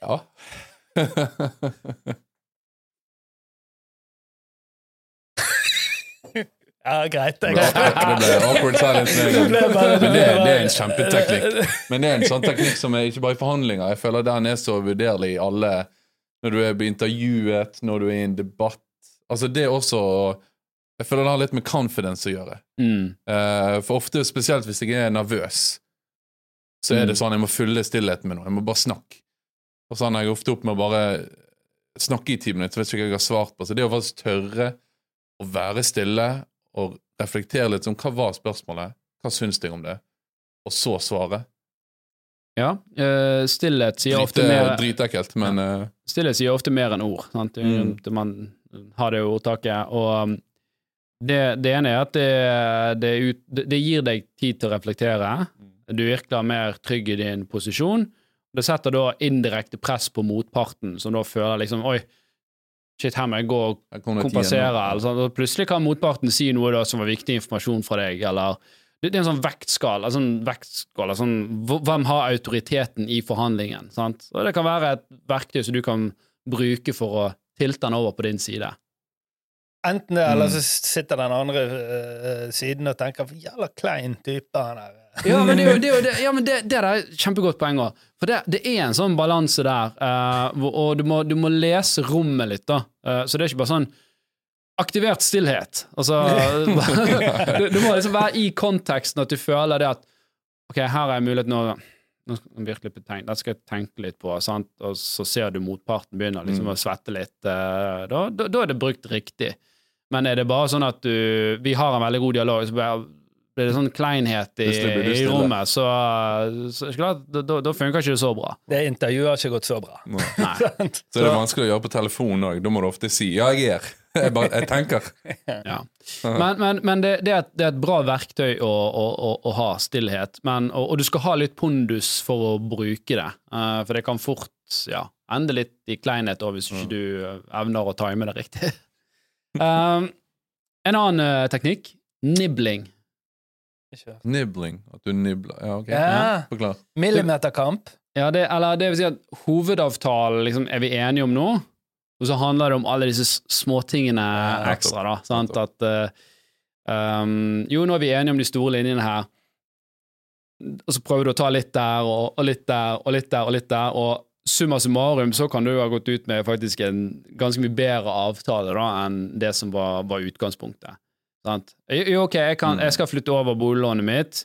Ja. [laughs] Ja, greit. det ble awkward silence Men det, det er en kjempeteknikk. [laughs] Men det er en sånn teknikk som er ikke bare i forhandlinger. Jeg føler den er så vurderlig i alle Når du er intervjuet, når du er i en debatt. Altså, det er også Jeg føler det har litt med confidence å gjøre. Mm. Eh, for ofte, spesielt hvis jeg er nervøs, så er det Mm. sånn jeg må fylle stillheten med noe. Jeg må bare snakke. Og så ender jeg ofte opp med å bare snakke i ti minutter, vet ikke hva jeg har svart på. Så det å faktisk tørre å være stille og reflektere litt om hva var spørsmålet, hva syns jeg om det, og så svare. Ja, uh, stillhet sier ofte mer dritekkelt, men uh, Stillhet sier ofte mer enn ord. Sant? Mm. Man har det ordtaket. Og um, det, det ene er at det, det, ut, det, gir deg tid til å reflektere. Du virkelig er mer trygg i din posisjon. Det setter da indirekte press på motparten, som da føler liksom Oi, shit, her må jeg gå og kompensere. Eller sånn. Og plutselig kan motparten si noe da som var viktig informasjon fra deg, eller det, det er en sånn vektskala. Sånn vektskala sånn, hvem har autoriteten i forhandlingen? Sant? Og det kan være et verktøy som du kan bruke for å tilte den over på din side. Enten det, eller Mm. så sitter den andre uh, siden og tenker jævla klein type han er. Ja, men det, er jo- det, er jo det, [laughs] ja, men det, det er et kjempegodt poeng òg. For det, det er en sånn balanse der, uh, og du må, du må lese rommet litt, da. Uh, så det er ikke bare sånn aktivert stillhet. Altså [laughs] du, du må liksom være i konteksten at du føler det at Ok, her er mulighet nå Nå skal jeg virkelig betenke, tenk, Dette skal jeg tenke litt på, sant? og så ser du motparten begynner liksom Mm. å svette litt. Uh, da, da, da er det brukt riktig. Men er det bare sånn at du Vi har en veldig god dialog, så bare blir det sånn kleinhet i, i rommet, så, så det klart, da, da, da funker ikke det så bra. Det intervjuet har ikke gått så bra. Nei. [laughs] Nei. [laughs] så det er vanskelig å gjøre på telefon òg. Da må du ofte si 'ja, jeg er'. [laughs] Jeg, bare, jeg tenker. Ja. Men, men, men det, det, er et, det er et bra verktøy å, å, å, å ha stillhet, men, og, og du skal ha litt pondus for å bruke det. uh, for det kan fort ja, ende litt i kleinhet også, hvis ikke du eh, evner å time det riktig. Um, en annen uh, teknikk nibbling. Ikke- Nibbling. At du nibler. Ja, ok. Ja. Forklar. Millimeterkamp. Ja, det, eller det vil si at hovedavtalen liksom, er vi enige om nå, og så handler det om alle disse småtingene Ja, ekstra, da. Sant? At uh, um, Jo, nå er vi enige om de store linjene her, og så prøver du å ta litt der og, og litt der og litt der og litt der, og summa summarum så kan du ha gått ut med faktisk en ganske mye bedre avtale da enn det som var, var utgangspunktet. Sant? Jo, ok, jeg, kan, jeg skal flytte over boliglånet mitt.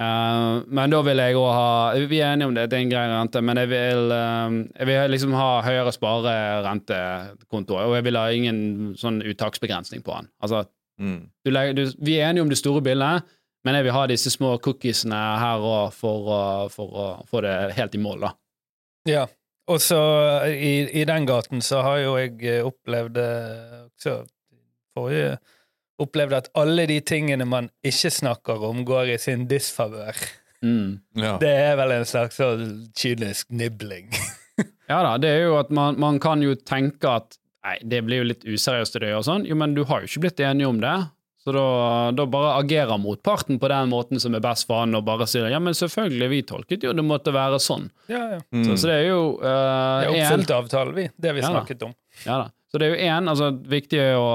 Uh, men da vil jeg òg ha Vi er enige om det, det er en grei rente, men jeg vil, uh, jeg vil liksom ha høyere sparerentekonto, og jeg vil ha ingen sånn uttaksbegrensning på den. Altså, Mm. du legger, du, vi er enige om det store bildet, men jeg vil ha disse små cookiesene her òg for, å- for å få det helt i mål, da. Ja. Og så i, i den gaten så har jo jeg eh, opplevd eh, også forrige Opplevd at alle de tingene man ikke snakker om, går i sin disfavør. Mm. Ja. Det er vel en slags sånn kynisk nibling. [laughs] Ja da, det er jo at man, man kan jo tenke at nei, det blir jo litt useriøst i det og sånn. Jo, men du har jo ikke blitt enige om det. Så da, da bare agerer motparten på den måten som er best for han, og bare sier ja, men selvfølgelig, vi tolket jo det måtte være sånn. Ja, ja. Mm. Så, så det er jo uh, Det er oppfylt avtalen, vi. Det vi Ja da. snakket om. Ja da. Så det er jo én, altså viktig å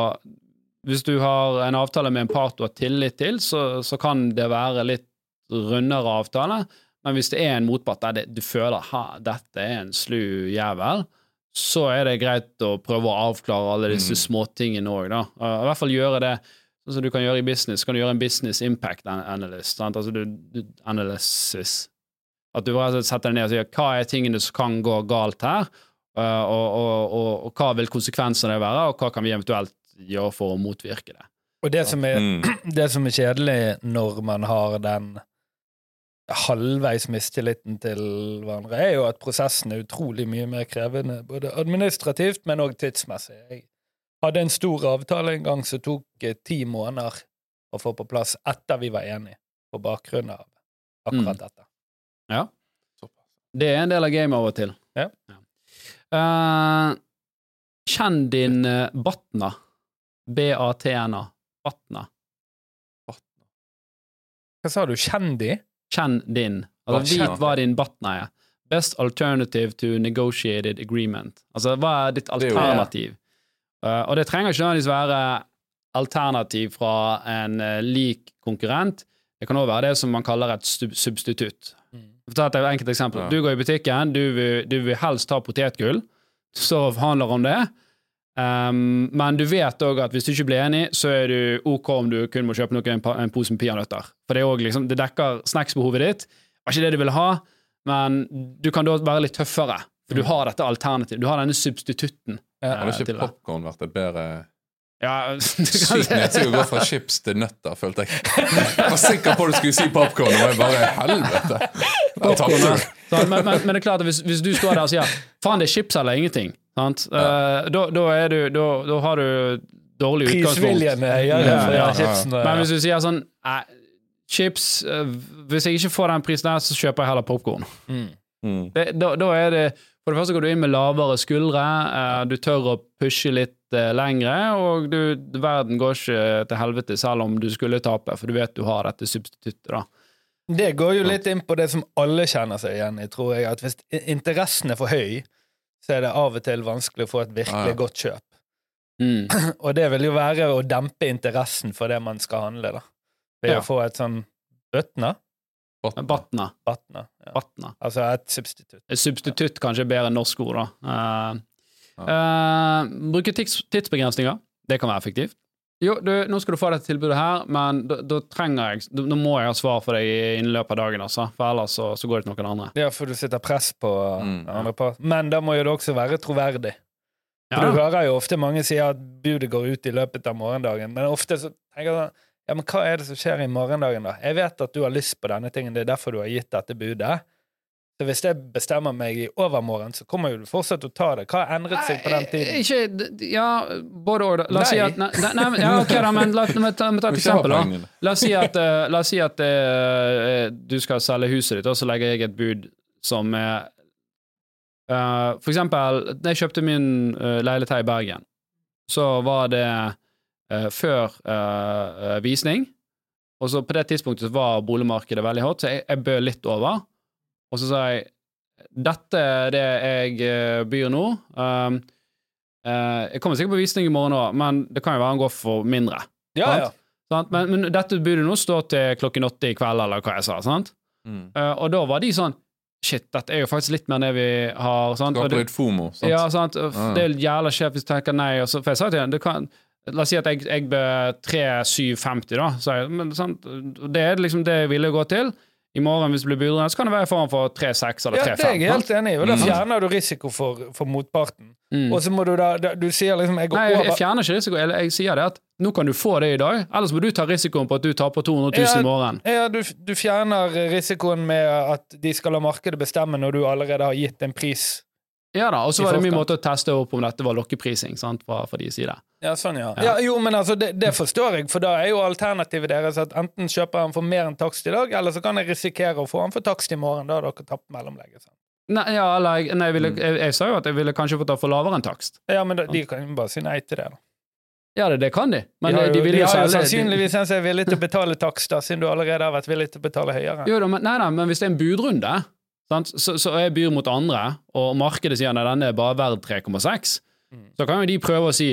Hvis du har en avtale med en part du har tillit til, så, så kan det være litt rundere avtale. Men hvis det er en motpart der det, du føler ha, dette er en slu jævel, så er det greit å prøve å avklare alle disse Mm. småtingene òg, da. I hvert fall gjøre det sånn som du kan gjøre i business. Kan du gjøre en business impact analyst, sant? altså du, du analysis. At du bare setter deg ned og sier hva er tingene som kan gå galt her, uh, og, og, og, og hva vil konsekvensene være, og hva kan vi eventuelt gjøre for å motvirke det. Og det som er, Mm. [clears throat] det som er kjedelig når man har den halvveis mistilliten til hverandre, er jo at prosessen er utrolig mye mer krevende, både administrativt, men òg tidsmessig. Jeg hadde en stor avtale en gang som tok eh, ti måneder å få på plass etter vi var enige, på bakgrunn av akkurat Mm. dette. Ja. Det er en del av gamet av og til. Ja. Eh, kjenn din uh, Batna. B-A-T-N-A. Batna. Hva sa du, kjenn de? Kjenn din. Altså, vit hva din Batna er. Best alternative to negotiated agreement. Altså, hva er ditt er jo- alternativ? uh, og det trenger ikke nødvendigvis være alternativ fra en uh, lik konkurrent. Det kan også være det som man kaller et sub substitutt. For å ta et enkelt eksempel. Ja. Du går i butikken, du vil, du vil helst ha potetgull, så handler om det. Um, men du vet òg at hvis du ikke blir enig, så er du OK om du kun må kjøpe noe, en, en pose med peanøtter. For det, liksom, det dekker snacksbehovet ditt. Det var ikke det du ville ha, men du kan da være litt tøffere. For du har dette alternativet. Du har denne substitutten. Ja. eh, Hadde ikke det. popkorn vært et bedre Ja, Sykt nedtur å gå fra chips til nøtter, følte jeg. Jeg var sikker på at du skulle si popkorn, og jeg bare Helvete! Tapte men, men, men det er klart at hvis, hvis du står der og sier faen, det er chips eller ingenting, sant? uh, da, da, er du, da, da har du dårlig utgangspunkt. Prisviljen er høyere Ja, for ja, ja, ja. chipsen. Men hvis du sier sånn nei, Chips uh, Hvis jeg ikke får den prisen der, så kjøper jeg heller popkorn. Mm. Mm. Da, da er det For det første går du inn med lavere skuldre, eh, du tør å pushe litt eh, lengre, og du, verden går ikke til helvete selv om du skulle tape, for du vet du har dette substituttet, da. Det går jo litt inn på det som alle kjenner seg igjen i, tror jeg. At hvis interessen er for høy, så er det av og til vanskelig å få et virkelig Ja, ja. godt kjøp. Mm. [clears throat] Og det vil jo være å dempe interessen for det man skal handle, da. Ved Ja. å få et sånn Batna. Batna. Ja. Batna. Altså et substitutt. Et Substitutt kanskje bedre enn norsk ord, da. Uh, ja. uh, bruke tids, tidsbegrensninger. Det kan være effektivt. Jo, du, nå skal du få dette tilbudet her, men da, da trenger jeg da, da må jeg ha svar for deg i løpet av dagen, altså. For ellers så, så går det til noen andre. Ja, for du setter press på Mm, andre part. Men da må jo det også være troverdig. Ja, For du hører jo ofte mange si at budet går ut i løpet av morgendagen, men ofte så tenker jeg sånn Ja, men hva er det som skjer i morgendagen, da? Jeg vet at du har lyst på denne tingen, det er derfor du har gitt dette budet. Så hvis jeg bestemmer meg i overmorgen, så kommer jo du fortsatt til å ta det. Hva har endret seg på den tiden? Ikke Ja, både og. La oss si at Nei, nei, men- ja, ok, da, men la, oss meg ta, ta et eksempel, da. La oss si at, eh, la oss si at uh, du skal selge huset ditt, og så legger jeg et bud som er uh, For eksempel, da jeg kjøpte min uh, leilighet her i Bergen, så var det eh, før eh, visning, og så på det tidspunktet så var boligmarkedet veldig hot, så jeg, jeg bød litt over, og så sa jeg dette er det jeg byr nå. Um, uh, jeg kommer sikkert på visning i morgen òg, men det kan jo være han går for mindre. Ja, ja. Sant? Men, men dette budet nå står til klokken åtte i kveld, eller hva jeg sa. sant? Mm. Og da var de sånn Shit, dette er jo faktisk litt mer enn det vi har. sant? Skaper litt fomo. Sant? ja, sant? Det er jævla kjeft hvis du tenker nei. Og så, for jeg sa til henne La oss si at jeg, jeg bør 3750, da. Så jeg, men, sant? Det er liksom det jeg ville gå til. I morgen, hvis det blir budrunde, så kan det være form for 3-6 eller Ja, 3-5. det er jeg helt enig i, og da Mm. fjerner du risiko for, for motparten. Mm. Og så må du da, da Du sier liksom jeg går Nei, jeg, jeg fjerner ikke risiko. Jeg, jeg sier det at nå kan du få det i dag, ellers må du ta risikoen på at du taper 200 000 Ja, i morgen. Ja, du, du fjerner risikoen med at de skal la markedet bestemme når du allerede har gitt en pris. Ja da, og så var det min måte å teste opp om dette var lokkeprising sant, fra, fra de side. Ja, sånn, ja. Ja. jo, men altså, det, det forstår jeg, for da er jo alternativet deres at enten kjøper han for mer enn takst i dag, eller så kan jeg risikere å få han for takst i morgen. Da har dere tapt mellomlegget. Sånn. Nei, ja, eller jeg, nei, jeg, ville, jeg, jeg sa jo at jeg ville kanskje fått det for lavere enn takst. Ja, men da, de kan jo bare si nei til det. da. Ja, det, det kan de, men de har jo, de vil jo de har jo selge sannsynligvis en som er villig til å betale takst, da, siden du allerede har vært villig til å betale høyere. Jo da, men, nei da, men hvis det er en budrunde, sant, så, så jeg byr mot andre, og markedet sier at denne er bare verd 3,6, Mm. så kan jo de prøve å si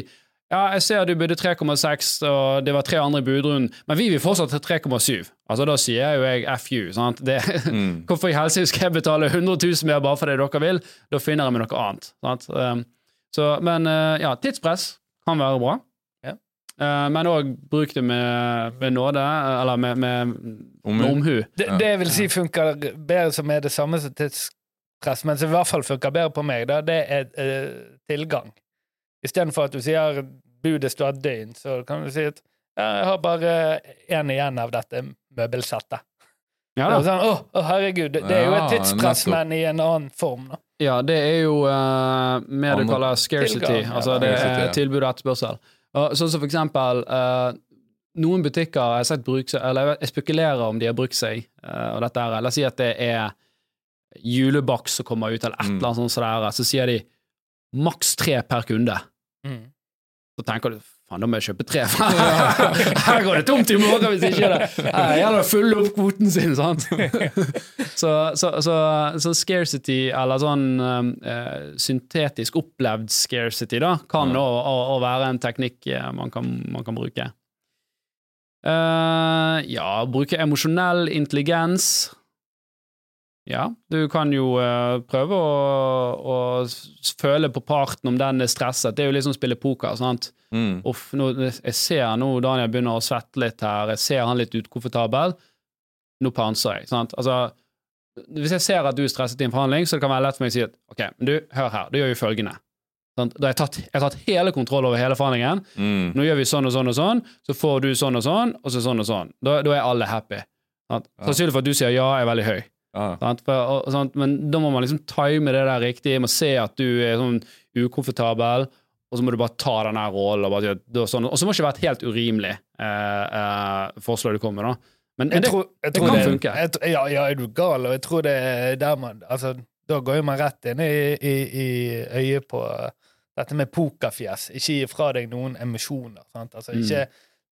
ja, jeg ser du bydde 3,6, og det var tre andre i budrunden, men vi vil fortsatt til 3,7. Altså, da sier jo jeg FU, sant. Det, Mm. [laughs] Hvorfor i helsike skal jeg betale 100 000 mer bare fordi dere vil? Da finner jeg meg noe annet. Sant? Um, så, men uh, ja, tidspress kan være bra. Ja. Uh, men òg bruk det med, med nåde, eller med, med, Omhu. med omhu. Det, Ja. det vil si funker bedre som er det samme som tidspress, men som i hvert fall funker bedre på meg, da, det er uh, tilgang. Istedenfor at du sier budet står et døgn, så kan du si at ja, jeg har bare én igjen av dette møbelsettet. Ja, Det er da. sånn, å, å, herregud, det, det er jo et tidspress, men i en annen form. Da. ja, det er jo uh, mer du kaller scarcity, Tilgang, ja. altså det er tilbud og etterspørsel. Og Sånn som for eksempel uh, noen butikker jeg sett bruke eller jeg spekulerer om de har brukt seg, uh, og dette her, la oss si at det er julebaks som kommer ut, eller et Mm. eller annet sånt, er, så sier de maks tre per kunde. Så tenker du faen, da må jeg kjøpe tre. [laughs] [laughs] Her går det tomt i morgen hvis ikke det Her gjelder det å fylle opp kvoten sin, sant? [laughs] så, så, så, så scarcity, eller sånn uh, syntetisk opplevd scarcity, da, kan også å, å være en teknikk eh, man kan, man kan bruke. Uh, ja, bruke emosjonell intelligens. Ja, du kan jo eh, prøve å, å føle på parten om den er stresset. Det er jo liksom å spille poker. sant? Mm. Uff, nå, jeg ser nå Daniel begynner å svette litt her, jeg ser han litt ukomfortabel. Nå panser jeg. sant? Altså, hvis jeg ser at du er stresset i en forhandling, så det kan være lett for meg å si at ok, men du, hør her, du gjør jo følgende. Sant? Da har jeg tatt, jeg har tatt hele kontroll over hele forhandlingen. Mm. Nå gjør vi sånn og sånn og sånn, så får du sånn og sånn, og så sånn og sånn. Da, da er alle happy. Sant? Sannsynlig for at du sier ja, er veldig høy. Ja. For, og? Men da må man liksom time det der riktig. Man må se at du er sånn ukomfortabel, og så må du bare ta den her rollen. Og, bare, er sånn. og så må det ikke være et helt urimelig eh, eh, forslag du kommer med. da. Men, men Jeg det, tror, jeg det tror kan funke. Jeg, ja, ja, er du gal? Og jeg tror det er der man Altså, da går jo man rett inn i, i, i øyet på dette med pokerfjes. Ikke gi fra deg noen emosjoner. Sant? Altså, Mm.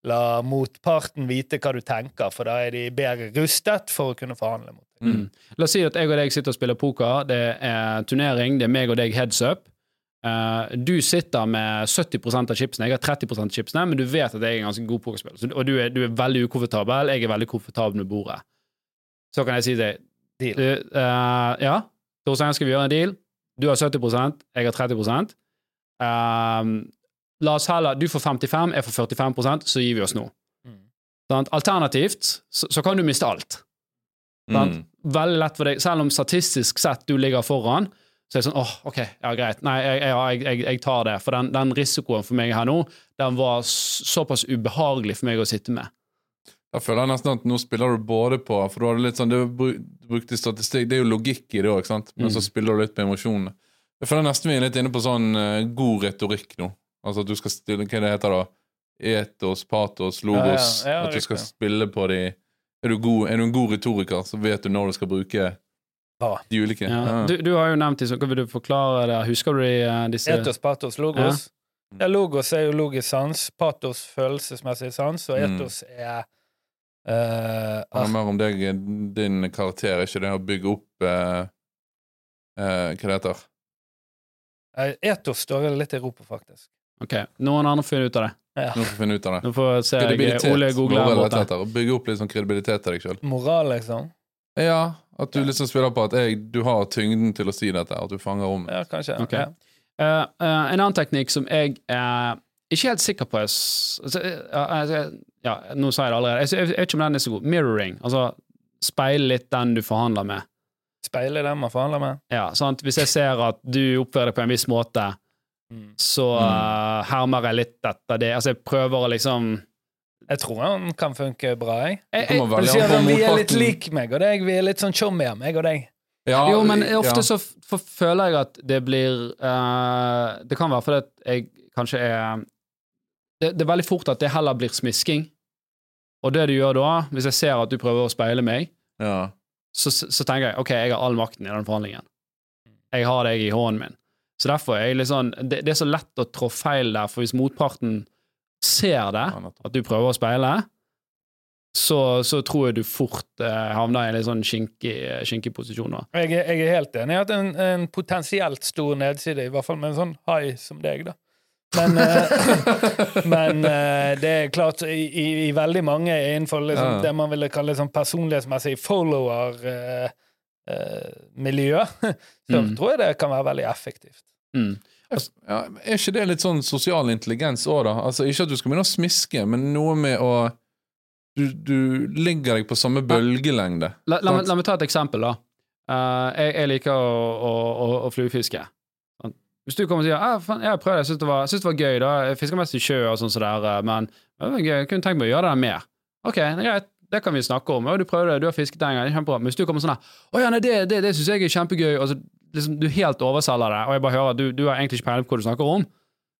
La motparten vite hva du tenker, for da er de bedre rustet for å kunne forhandle mot deg. Mm. La oss si at jeg og deg sitter og spiller poker. Det er turnering, det er meg og deg heads up. Eh, du sitter med 70% av chipsene, jeg har 30% av chipsene, men du vet at jeg er en ganske god pokerspiller. Og du er, du er veldig ukomfortabel, jeg er veldig komfortabel med bordet. Så kan jeg si til deg Deal. du, uh, Ja, Torstein, skal vi gjøre en deal? Du har 70% jeg har 30 Eh, La oss heller Du får 55 jeg får 45% så gir vi oss nå. Mm. Alternativt så, så kan du miste alt. Mm. Veldig lett for deg, selv om statistisk sett du ligger foran, så er det sånn åh, ok, ja, greit, nei, jeg, jeg, jeg, jeg tar det. For den, den risikoen for meg her nå, den var såpass ubehagelig for meg å sitte med. Da føler jeg nesten at nå spiller du både på For du har litt sånn, du brukte statistikk, det er jo logikk i det òg, men Mm. så spiller du litt på emosjonene. Jeg føler nesten vi er litt inne på sånn eh, god retorikk nå. Altså du skal stille Hva det heter da? Etos, patos, logos. Ja, ja, ja, at du skal spille på de er du, god, er du en god retoriker, så vet du når du skal bruke Ja. de ulike. Ja. Ja. Du, du har jo nevnt disse, kan vil du forklare det? Husker du de, eh, disse Etos, patos, logos. Ja. logos er jo logisk sans, patos følelsesmessig sans, og Mm. etos er Uh, Det handler mer om deg, din karakter, ikke det å bygge opp uh, uh, Hva det heter eh, Etos står det litt i ropet, faktisk. Ok, noen andre finner ut av det. Ja. Nå får finne ut av det. Nå får jeg se jeg, Kredibilitet. Ole Google Bare her borte. Bygge opp litt sånn kredibilitet til deg sjøl. Moral, liksom. Ja, at du liksom spiller på at jeg, du har tyngden til å si dette, at du fanger om. Ja, kanskje. Ok. Ja. Eh, eh, en annen teknikk som jeg er ikke helt sikker på jeg s- altså, eh, altså, Ja, nå sa jeg det allerede. Jeg, jeg, jeg vet ikke om den er så god. Mirroring. Altså speile litt den du forhandler med. Speile den man forhandler med. Ja, sant? Hvis jeg ser at du oppfører deg på en viss måte, Mm. så eh, hermer jeg litt etter det. Altså, jeg prøver å liksom Jeg tror han kan funke bra, jeg. jeg, jeg, jeg, på at vi er litt lik meg og deg. Vi er litt sånn tjommier, meg og deg. Ja, Jo, men ofte ja. så føler jeg at det blir uh, Det kan være fordi at jeg kanskje er det, det er veldig fort at det heller blir smisking. Og det du gjør da, hvis jeg ser at du prøver å speile meg, ja. så, så tenker jeg ok, jeg har all makten i den forhandlingen. Jeg har deg i hånden min. Så derfor er jeg litt sånn det, det er så lett å trå feil der, for hvis motparten ser det, at du prøver å speile, så, så tror jeg du fort eh, havner i en litt sånn skinkig, skinkig posisjon. da. Jeg, er- jeg er helt enig i at en, en potensielt stor nedside, i hvert fall med en sånn hai som deg, da. Men, eh, [laughs] men eh, det er klart, i, i, i veldig mange innenfor liksom, Ja. det man ville kalle sånn personlighetsmessig follower-miljø, [laughs] så Mm. tror jeg det kan være veldig effektivt. Mm. Ja, er ikke det litt sånn sosial intelligens òg, da? Altså, ikke at du skal begynne å smiske, men noe med å Du, du ligger deg på samme bølgelengde. La, la, meg- la meg ta et eksempel, da. Uh, jeg, jeg liker å, å, å, å fluefiske. Hvis du kommer og sier ah, 'jeg har prøvd det, jeg syns det, det var gøy', da. Jeg fisker mest i sjø og sånn så der, eh, men det var gøy. jeg kunne tenkt meg å gjøre det mer. Ok, greit. Det kan vi snakke om. Ja, du prøvde det, du har fisket en gang. det er Kjempebra. Men hvis du kommer sånn her 'Å ja, nei, det, det, det syns jeg er kjempegøy', og så liksom, du helt overselger det, og jeg bare hører at du, du har egentlig ikke peiling på hva du snakker om,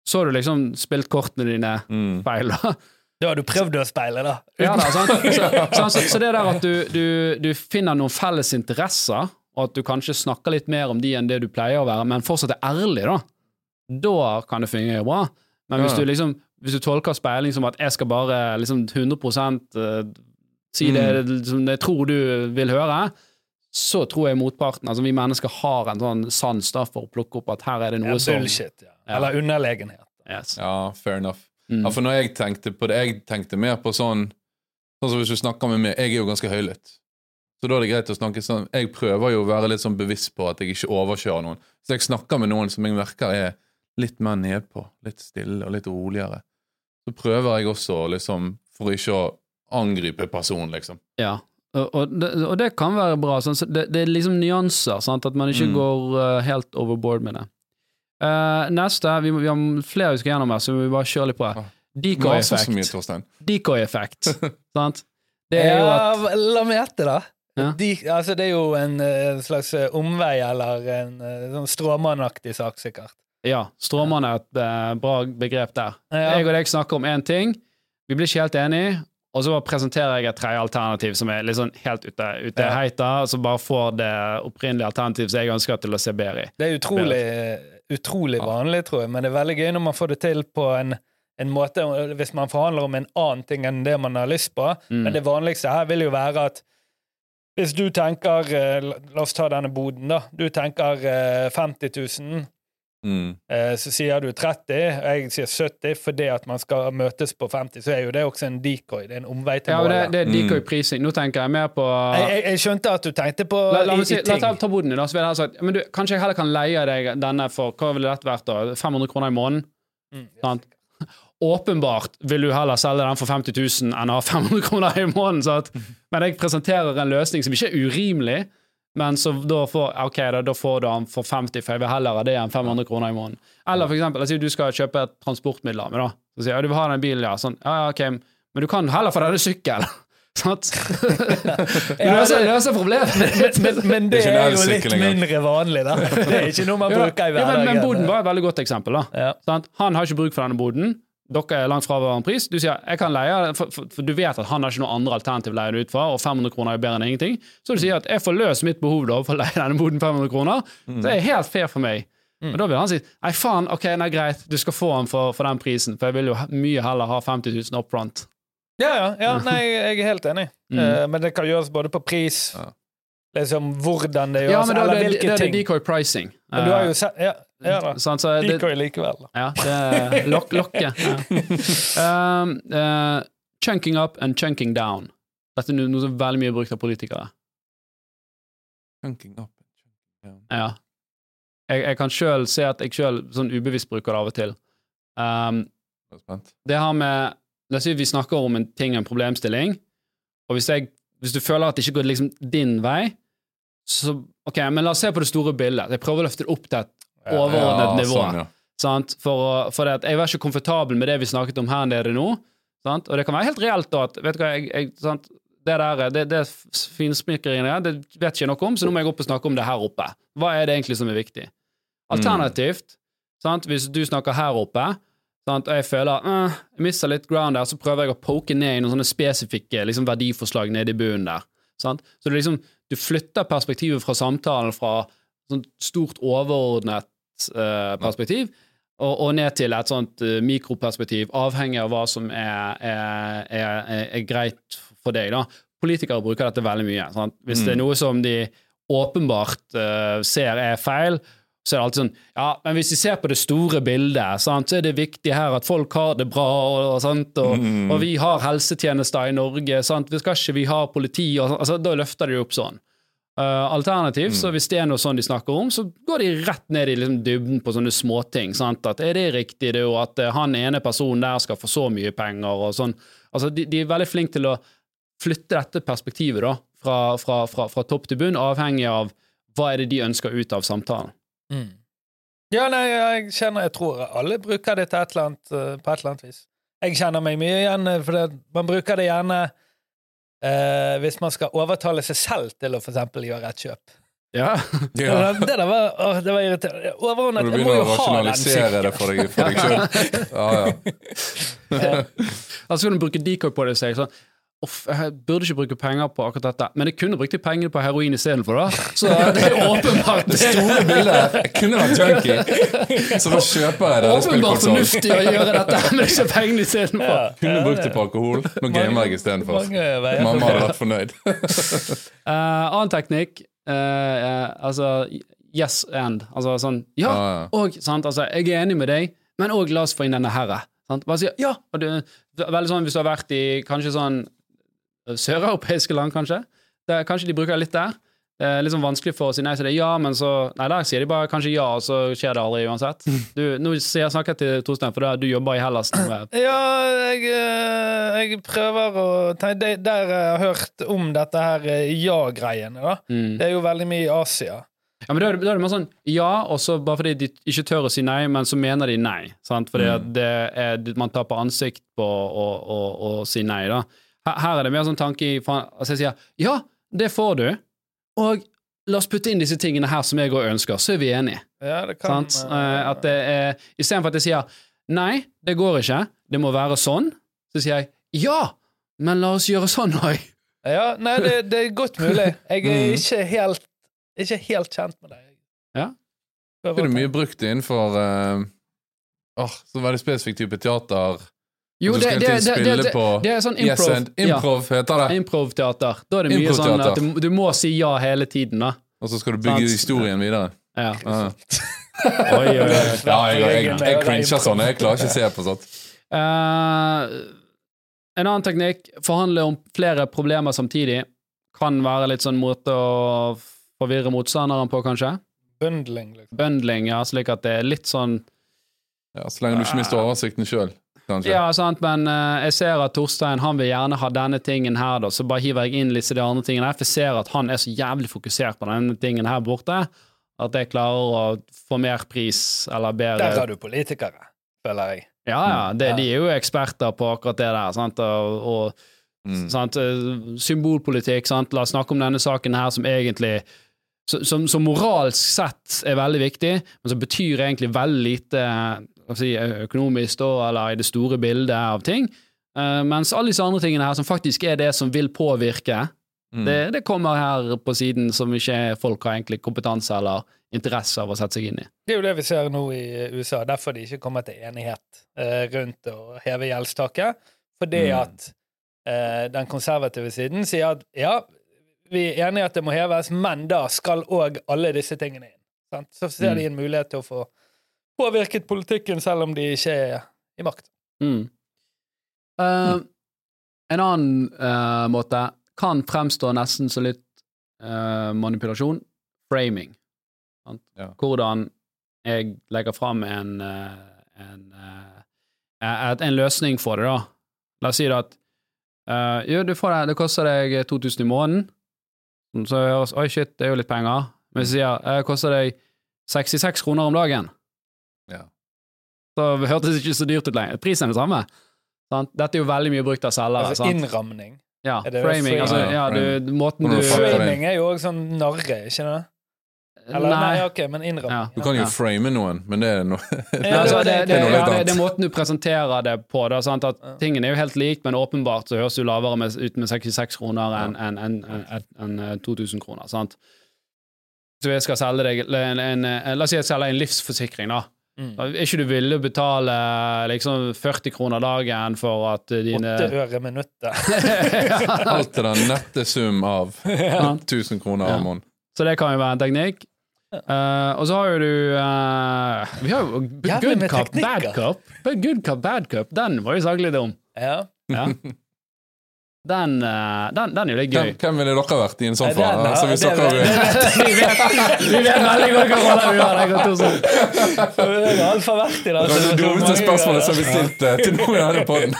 så har du liksom spilt kortene dine Mm. feil, da. Da har du prøvd å speile, da. Ja, da, sant? Så, så, så, så det der at du, du, du finner noen felles interesser, og at du kanskje snakker litt mer om de enn det du pleier å være, men fortsatt er ærlig, da, da kan det fungere bra. Men hvis du liksom hvis du tolker speiling som at jeg skal bare liksom 100 eh, si det som jeg tror du vil høre, så tror jeg motparten, altså vi mennesker har en sånn sans da for å plukke opp at her er det Ja, noe som bullshit, ja. Ja. Eller underlegenhet. yes. Ja, fair enough. Mm. Ja, for når jeg tenkte på det, jeg tenkte mer på sånn Sånn som hvis du snakker med meg, jeg er jo ganske høylytt. Så da er det greit å snakke sånn Jeg prøver jo å være litt sånn bevisst på at jeg ikke overkjører noen. Så jeg snakker med noen som jeg merker er litt mer nedpå, litt stille og litt roligere. Så prøver jeg også liksom, for ikke å angripe personen, liksom. Ja, og, og, det, og det kan være bra. Sånn, så det, det er liksom nyanser, sant? at man ikke Mm. går uh, helt overboard med det. Uh, neste, vi, vi har flere vi skal gjennom her, så vi bare kjøre litt på. Ah. Decoy-effekt. Decoy-effekt, sant? Det er jo at Ja, la meg gjette, da. Ja. De, altså, det er jo en eh, slags omvei eller en sånn stråmannaktig sak, sikkert. Ja, stråmann er et bra begrep der. Ja. Jeg og deg snakker om én ting, vi blir ikke helt enige, og så presenterer jeg et tredje alternativ som er sånn helt ute, ute Ja. heita, og så bare får det opprinnelige alternativet som jeg ønsker til å se bedre i. Det er utrolig, utrolig vanlig, tror jeg, men det er veldig gøy når man får det til på en, en måte hvis man forhandler om en annen ting enn det man har lyst på. Mm. Men det vanligste her vil jo være at hvis du tenker eh, La oss ta denne boden, da. Du tenker eh, 50 000. Mm. Eh, Så sier du 30, og jeg sier 70 fordi at man skal møtes på 50. Så er jo det også en decoy. Det er en omvei til Ja, og det, målet. det er Mm. decoy-prising. Nå tenker jeg mer på Jeg, jeg, jeg skjønte at du tenkte på La, la, si, la ta, ta boden din, da. Så vil jeg sagt men du, Kanskje jeg heller kan leie deg denne for hva ville dette vært da? 500 kroner i måneden? Mm. Sant? [laughs] Åpenbart vil du heller selge den for 50 000 enn å ha 500 kroner i måneden. Sant? [laughs] Men jeg presenterer en løsning som ikke er urimelig, men så da får, okay, da, da får du den for 50, for jeg vil heller ha det enn 500 kroner i måneden. Eller for eksempel, si du skal kjøpe et transportmiddel av meg, da. Så sier jeg, ja, du vil ha den bilen, ja. Sånn, ja, ja, ok, men du kan heller få denne sykkel. [laughs] Sant? [laughs] Du løser, løser problemet. men, men det Det er er jo litt mindre vanlig, da. [laughs] Det er ikke noe man bruker i hverdagen. ja, men, men boden var et veldig godt eksempel. da Sant? Han har ikke bruk for denne boden. Dere er langt fra hverandre pris. Du sier jeg kan leie for, for, for du vet at han har ikke noe andre alternativ å leie det ut fra, og 500 kroner er bedre enn ingenting. Så du sier at jeg får løst mitt behov da for å leie denne boden 500 kroner. Det er helt fair for meg. Og da vil han si nei, faen, ok, nei, greit, du skal få den for, for den prisen, for jeg vil jo mye heller ha 50 000 up front. Ja, ja, ja, nei, jeg er helt enig. Mm. Uh, men det kan gjøres både på pris, Ja. liksom hvordan det gjøres, Ja, men da, eller det, det, ting. det er decoy pricing. Men du har jo Eh, sett Ja, ja da. Sånn, så det, Decoy likevel. da. Ja, det lok Lokket. Ja. Um, uh, chunking up and chunking down. Dette er no- noe som er veldig mye brukt av politikere. Chunking up. chunking down. Ja. Jeg, jeg kan sjøl se at jeg sjøl sånn ubevisst bruker det av og til. Um, Jeg det har med La oss si vi snakker om en ting, en problemstilling, og hvis, jeg, hvis du føler at det ikke går liksom din vei, så Ok, men la oss se på det store bildet. Jeg prøver å løfte det opp til et overordnet nivå. sånn, ja. Sant? For, for det jeg var ikke komfortabel med det vi snakket om her nede nå. Sant? Og det kan være helt reelt da at vet du hva, jeg, jeg, det der, det, det finsmykkeriene det vet ikke jeg noe om, så nå må jeg opp og snakke om det her oppe. Hva er det egentlig som er viktig? Alternativt, sant? hvis du snakker her oppe, sant? og jeg føler eh, jeg mister litt ground der, så prøver jeg å poke ned i noen sånne spesifikke liksom, verdiforslag nede i bunnen der. Sant? Så det liksom, du flytter perspektivet fra samtalen fra sånn stort overordnet perspektiv og, og ned til et sånt eh, mikroperspektiv, avhengig av hva som er, er, er, er, greit for deg. Da. Politikere bruker dette veldig mye. Sant? Hvis det er noe som de åpenbart uh, ser er feil, så er det alltid sånn Ja, men hvis vi ser på det store bildet, sant, så er det viktig her at folk har det bra, og, og, sant, og, og vi har helsetjenester i Norge, sant, vi skal ikke vi ha politi og, altså, Da løfter de opp sånn. Uh, alternativt, så hvis det er noe sånn de snakker om, så går de rett ned i liksom, dybden på sånne småting. Sant? At er det riktig, det, og at eh, han ene personen der skal få så mye penger, og sånn. Altså, de, de er veldig flinke til å flytte dette perspektivet da, fra, fra, fra, fra topp til bunn, avhengig av hva er det de ønsker ut av samtalen. Mm. Ja, nei, jeg kjenner Jeg tror alle bruker det til et eller annet, eh, på et eller annet vis. Jeg kjenner meg mye igjen, eh, for det, man bruker det gjerne eh, hvis man skal overtale seg selv til å for eksempel gjøre et kjøp. Ja. [laughs] Ja. Det, der var, å, det var irriterende. Overordnet, du jeg må jo ha den rasjonalisere det for deg, for deg sjøl. [laughs] Ja, [laughs] ja. Altså kan du bruke decoy på det og si sånn Uff, jeg burde ikke bruke penger på akkurat dette, men jeg kunne brukt de pengene på heroin istedenfor, det. Så det er åpenbart [laughs] Det store bildet Jeg kunne vært junkie, så da kjøper jeg det. Åpenbart fornuftig å gjøre dette, men ikke pengene istedenfor. Kunne brukt det på alkohol. Nå gamer jeg istedenfor. Mamma hadde vært fornøyd. Uh, [laughs] [laughs] annen teknikk uh, uh, Altså yes and. Altså sånn Ja, ah, ja. og sant, altså, jeg er enig med deg, men òg la oss få inn denne herre. Sant? Bare si ja. Og det, veldig sånn hvis du har vært i kanskje sånn søreuropeiske land, kanskje. Det, kanskje de bruker det litt der. Det er sånn vanskelig for å si nei til det. Ja, men så Nei, der sier de bare kanskje ja, og så skjer det aldri uansett. Du, nå sier jeg snakker til Torstein, for du jobber i Hellas. Ja, jeg, eh, jeg prøver å tenke Der jeg har hørt om dette her eh, ja-greiene, da. Mm. Det er jo veldig mye i Asia. Ja, men da er, det, da er det mer sånn ja, og så bare fordi de ikke tør å si nei, men så mener de nei. Sant? Fordi at det er, man på ansikt på å, å, å si nei, da. Her, her er det mer sånn tanke i faen, Altså, jeg sier ja, det får du, og la oss putte inn disse tingene her som jeg òg ønsker, så er vi enige. Ja, det kan Sant? Eh, At det er Istedenfor at jeg sier nei, det går ikke, det må være sånn, så sier jeg ja, Men la oss gjøre sånn òg. Ja, nei, det, det er godt mulig. Jeg er Mm. ikke helt, ikke helt kjent med det. Ja. Er det mye brukt innenfor uh, oh, så veldig spesifikk type teater. Jo, det, det, det, det, det, det er sånn Yes improv. ja. Improv heter det. Improvteater. Da er det mye sånn at du, du må si ja hele tiden, da. Og så skal du bygge Sant. historien videre. Ja. Ja, [laughs] Oi, oi, oi. ja jeg, jeg, jeg, jeg cringer sånn. Jeg klarer ikke å se på sånt. Uh, en annen teknikk, forhandle om flere problemer samtidig, kan være litt sånn måte å forvirre motstanderen på, kanskje. Bundling, liksom. Bundling, ja, slik at det er litt sånn Ja, så lenge du ikke mister oversikten sjøl, kanskje. Ja, sant, men uh, jeg ser at Torstein han vil gjerne ha denne tingen her, da, så bare hiver jeg inn litt av de andre tingene her, for jeg ser at han er så jævlig fokusert på denne tingen her borte, at jeg klarer å få mer pris, eller bedre Der har du politikere, føler jeg. Ja, ja, det, de er jo eksperter på akkurat det der, sant, og, og Mm. sant, eh, symbolpolitikk, sant, la oss snakke om denne saken her som egentlig som, som, som moralsk sett er veldig viktig, men som betyr egentlig veldig lite si, økonomisk da, eller i det store bildet av ting. Uh, mens alle disse andre tingene her som faktisk er det som vil påvirke, Mm. det, det kommer her på siden som ikke folk har egentlig kompetanse eller interesse av å sette seg inn i. Det er jo det vi ser nå i USA, derfor de ikke kommer til enighet uh, rundt å heve gjeldstaket. Fordi Mm. at uh, den konservative siden sier at ja, vi er enige at det må heves, men da skal òg alle disse tingene inn. Sant? Så ser Mm. de en mulighet til å få påvirket politikken, selv om de ikke er i makt. Mm. Eh, En annen uh, måte kan fremstå nesten som litt uh, manipulasjon. Framing. Sant? Ja. Hvordan jeg legger fram en, en, eh, en løsning for det, da. La oss si det at eh, jo, du får det, det koster deg 2000 i måneden. Så høres Oi, shit, det er jo litt penger. Men så sier jeg det koster deg 66 kroner om dagen. Så hørtes det ikke så dyrt ut lenger. Prisen er det samme. Sant? Dette er jo veldig mye brukt av selgere. Altså innramning. Ja, er det framing. framing? Altså, Ja, du, måten du. Framing er jo òg sånn narre, ikke det? Eller nei, Nei. ok, men innramning. Ja. Du kan jo frame noen, men det er noe det, er måten du presenterer det på. Da, sant? At Ja. Tingene er jo helt lik, men åpenbart så høres du lavere med, ut med 66 kroner enn en, en, en, enn, eh, 2000 kroner. Sant? Så jeg skal selge deg en, en, en, La oss si jeg selger en livsforsikring, da. Mm. Er ikke du ville betale liksom 40 kroner dagen for at dine Åtte øre minuttet. [laughs] Alt til den nette sum av [laughs] 1000 kroner Ja. om måneden. Så det kan jo være en teknikk. Uh, og så har jo du uh, Vi har jo Good cup, teknikker. bad cup. Good cup, bad cup. Den var jo saklig dum. Ja. Ja. [laughs] Den, eh, den, den er jo litt gøy. hvem ville dere vært i en sånn fare? Som vi det- det- vi, vet, vi vet veldig godt hva rolle vi har. Jeg er altfor verdt i det. Det var det dummeste spørsmålet som vi stilte til noen i denne podden.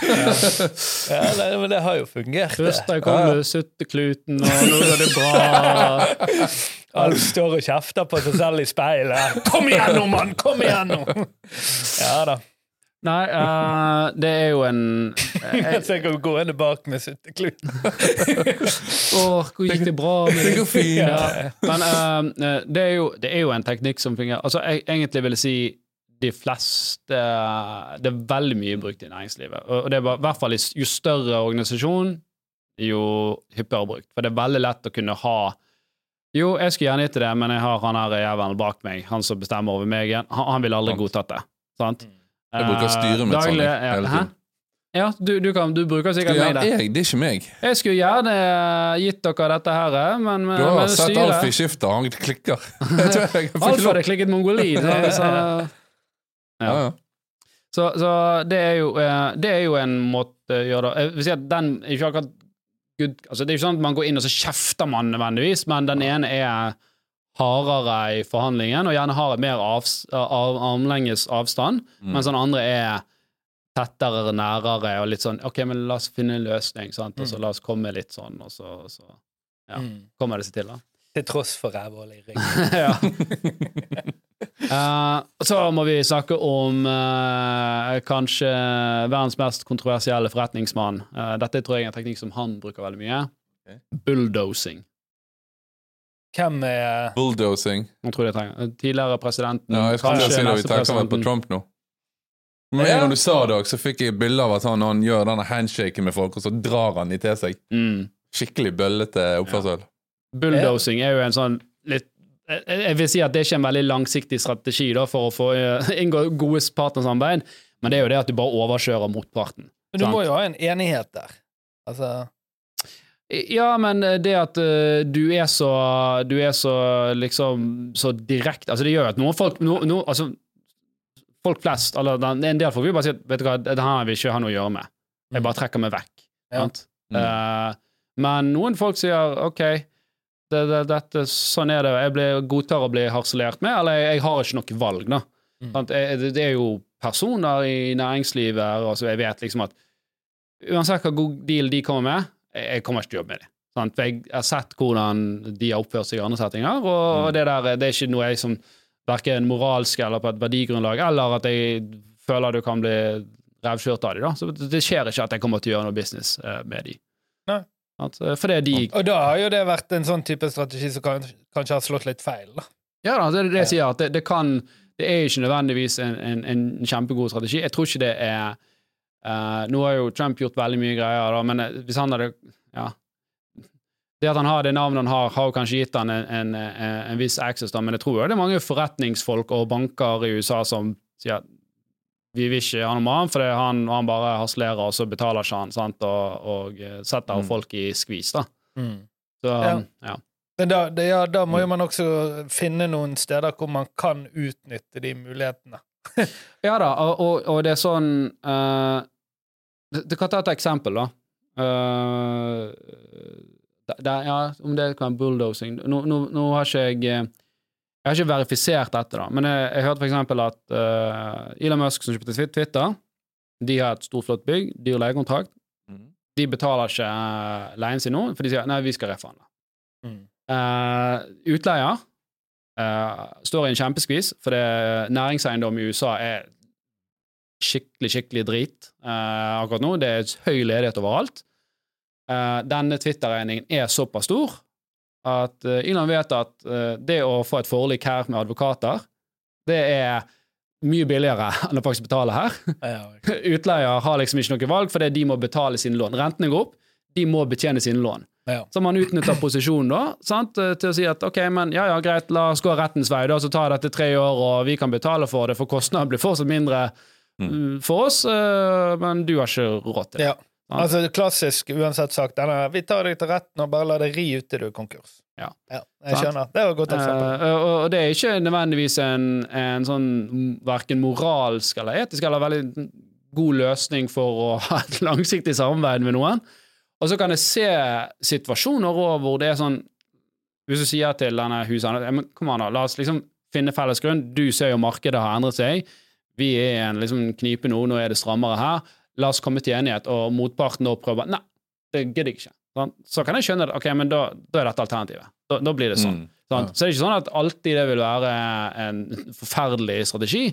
Ja, det, men det har jo fungert. det. Først da jeg kom med suttekluten, og nå går det bra. Alf står og kjefter på seg selv i speilet. 'Kom igjen nå, mann! Kom igjen nå!' Ja da. Nei, uh, det er jo en [laughs] Jeg tenker å gå henne bak med sutteklut. [laughs] Åh, hvor gikk det bra med Det går fint. Ja. Men uh, det, er jo, det er jo en teknikk som fungerer. Altså, jeg, egentlig vil si de fleste Det er veldig mye brukt i næringslivet. Og det er bare, i hvert fall jo større organisasjon, jo hyppigere brukt. For det er veldig lett å kunne ha Jo, jeg skulle gjerne gitt det, men jeg har han her jævelen bak meg, han som bestemmer over meg igjen. Han, han ville aldri godtatt det. Sant? Jeg bruker å styre mitt sånn hele tiden. Ja, du, du, kan, du bruker sikkert meg der. jeg, det er ikke meg. Jeg skulle gjerne gitt dere dette her, men, med, Du har med sett Alf i skiftet, han klikker. [laughs] [laughs] Alf hadde klikket mongoli. [laughs] Så, Ja, ja. så, så det, er jo, eh, det er jo en måte å gjøre det Jeg vil si at den ikke akkurat altså Det er ikke sånn at man går inn og så kjefter man nødvendigvis, men den ene er hardere i forhandlingen og gjerne har et mer avs, av, armlenges avstand, Mm. mens den andre er tettere, nærere og litt sånn OK, men la oss finne en løsning, sant, og så la oss komme litt sånn, og så, så Ja. Mm. kommer det seg til, da. Til tross for rævhullet i [laughs] ryggen. ja. [laughs] Eh, så må vi snakke om uh, kanskje verdens mest kontroversielle forretningsmann. Uh, dette tror jeg er en teknikk som han bruker veldig mye. Okay. Bulldosing. Hvem er Bulldosing. Jeg tror det trenger. Tidligere presidenten Ja, jeg skulle si det, vi tenker vel på. Trump nå. Men en Ja. gang du sa det, så fikk jeg bilde av at han, han gjør denne handshaken med folk, og så drar han de til seg. Mm. Skikkelig bøllete oppførsel. Bulldosing er jo en sånn litt jeg jeg vil si at det er ikke en veldig langsiktig strategi da, for å få eh, [laughs] inngå gode partnersamarbeid, men det er jo det at du bare overkjører motparten. Men du Sant. må jo ha en enighet der. Altså Ja, men det at uh, du er så Du er så liksom så direkte Altså, det gjør at noen folk no, no, altså, Folk flest, eller den- en del folk vil bare si at vet du hva, det her vil ikke ha noe å gjøre med. Jeg bare trekker meg vekk. Ja. Sant? Mm. Uh, men noen folk sier OK, det, det, dette, sånn er det, jeg blir, godtar å bli harselert med, eller jeg, jeg har ikke noe valg, da. Mm. Sant? Jeg, det, er jo personer i næringslivet, altså jeg vet liksom at uansett hva god deal de kommer med, jeg, kommer ikke til å jobbe med. Sant? For jeg har sett hvordan de har oppført seg i andre settinger, og, Mm. det der det er ikke noe jeg som verken moralsk eller på et verdigrunnlag, eller at jeg føler du kan bli revkjørt av dem. Da. Så det, det skjer ikke at jeg kommer til å gjøre noe business eh, med dem. Nei. Eh, For det er de Og da har jo det vært en sånn type strategi som kan, kanskje har slått litt feil, da. Ja da, det er det jeg sier, at det, det kan Det er ikke nødvendigvis en, en, en kjempegod strategi. Jeg tror ikke det er eh, Nå har jo Trump gjort veldig mye greier, da, men eh, hvis han hadde Ja. Det at han har det navnet han har, har kanskje gitt han en, en, en, en viss access, da, men jeg tror jo det er mange forretningsfolk og banker i USA som sier at vi vil ikke ha noe med han, for han, han bare harselerer, og så betaler ikke han, sant, og, og eh, setter Mm. folk i skvis, da. Så, Ja. ja. Men da, det, ja, da må jo man også finne noen steder hvor man kan utnytte de mulighetene. [laughs] Ja da, og, og, og det er sånn uh, Du kan ta et eksempel, da. Uh, det, det, ja, om det kan være bulldosing Nå, nå, nå har ikke jeg eh, Jeg har ikke verifisert dette, da, men jeg, jeg hørte eksempel at uh, Elon Musk, som kjøpte Twitter- de har et stort, flott bygg, dyr leiekontrakt. Mm. De betaler ikke eh, leien sin nå, for de sier nei, vi skal refande. Mm. Uh, utleier eh, står i en kjempeskvis, for det, næringseiendom i USA er skikkelig, skikkelig drit uh, akkurat nå. Det er høy ledighet overalt. Uh, denne Twitter-regningen er såpass stor at uh, Elon vet at det å få et forlik her med advokater, det er mye billigere [laughs] enn å faktisk betale her. Ja, [laughs] Utleier har liksom ikke noe valg, fordi de må betale sine lån. Rentene går opp, de må betjene sine lån. Ja. Så man utnytter posisjonen da, sant, eh, til å si at ok, men ja, ja, greit, la oss gå rettens vei, da, så tar dette tre år, og vi kan betale for det, for kostnaden blir fortsatt mindre mm, for oss, eh, men du har ikke råd til det. ja. Altså klassisk uansett sagt denne, Vi tar deg til retten og bare lar deg ri ut til du er konkurs. Ja. jeg skjønner. Det var et godt eksempel. Uh, og det er ikke nødvendigvis en, en sånn verken moralsk eller etisk eller veldig god løsning for å [laughs] ha et langsiktig samarbeid med noen. Og så kan jeg se situasjoner òg hvor det er sånn Hvis du sier til denne hushandleren Kom an, da, la oss liksom finne felles grunn. Du ser jo markedet har endret seg. Vi er i en liksom knipe nå, nå er det strammere her. La oss komme til enighet, og motparten da prøver Nei, det gidder jeg ikke. Sant? Så kan jeg skjønne at ok, men da, da er dette alternativet. Da, da blir det sånn. Mm. Sant? Så det er ikke sånn at alltid det vil være en forferdelig strategi,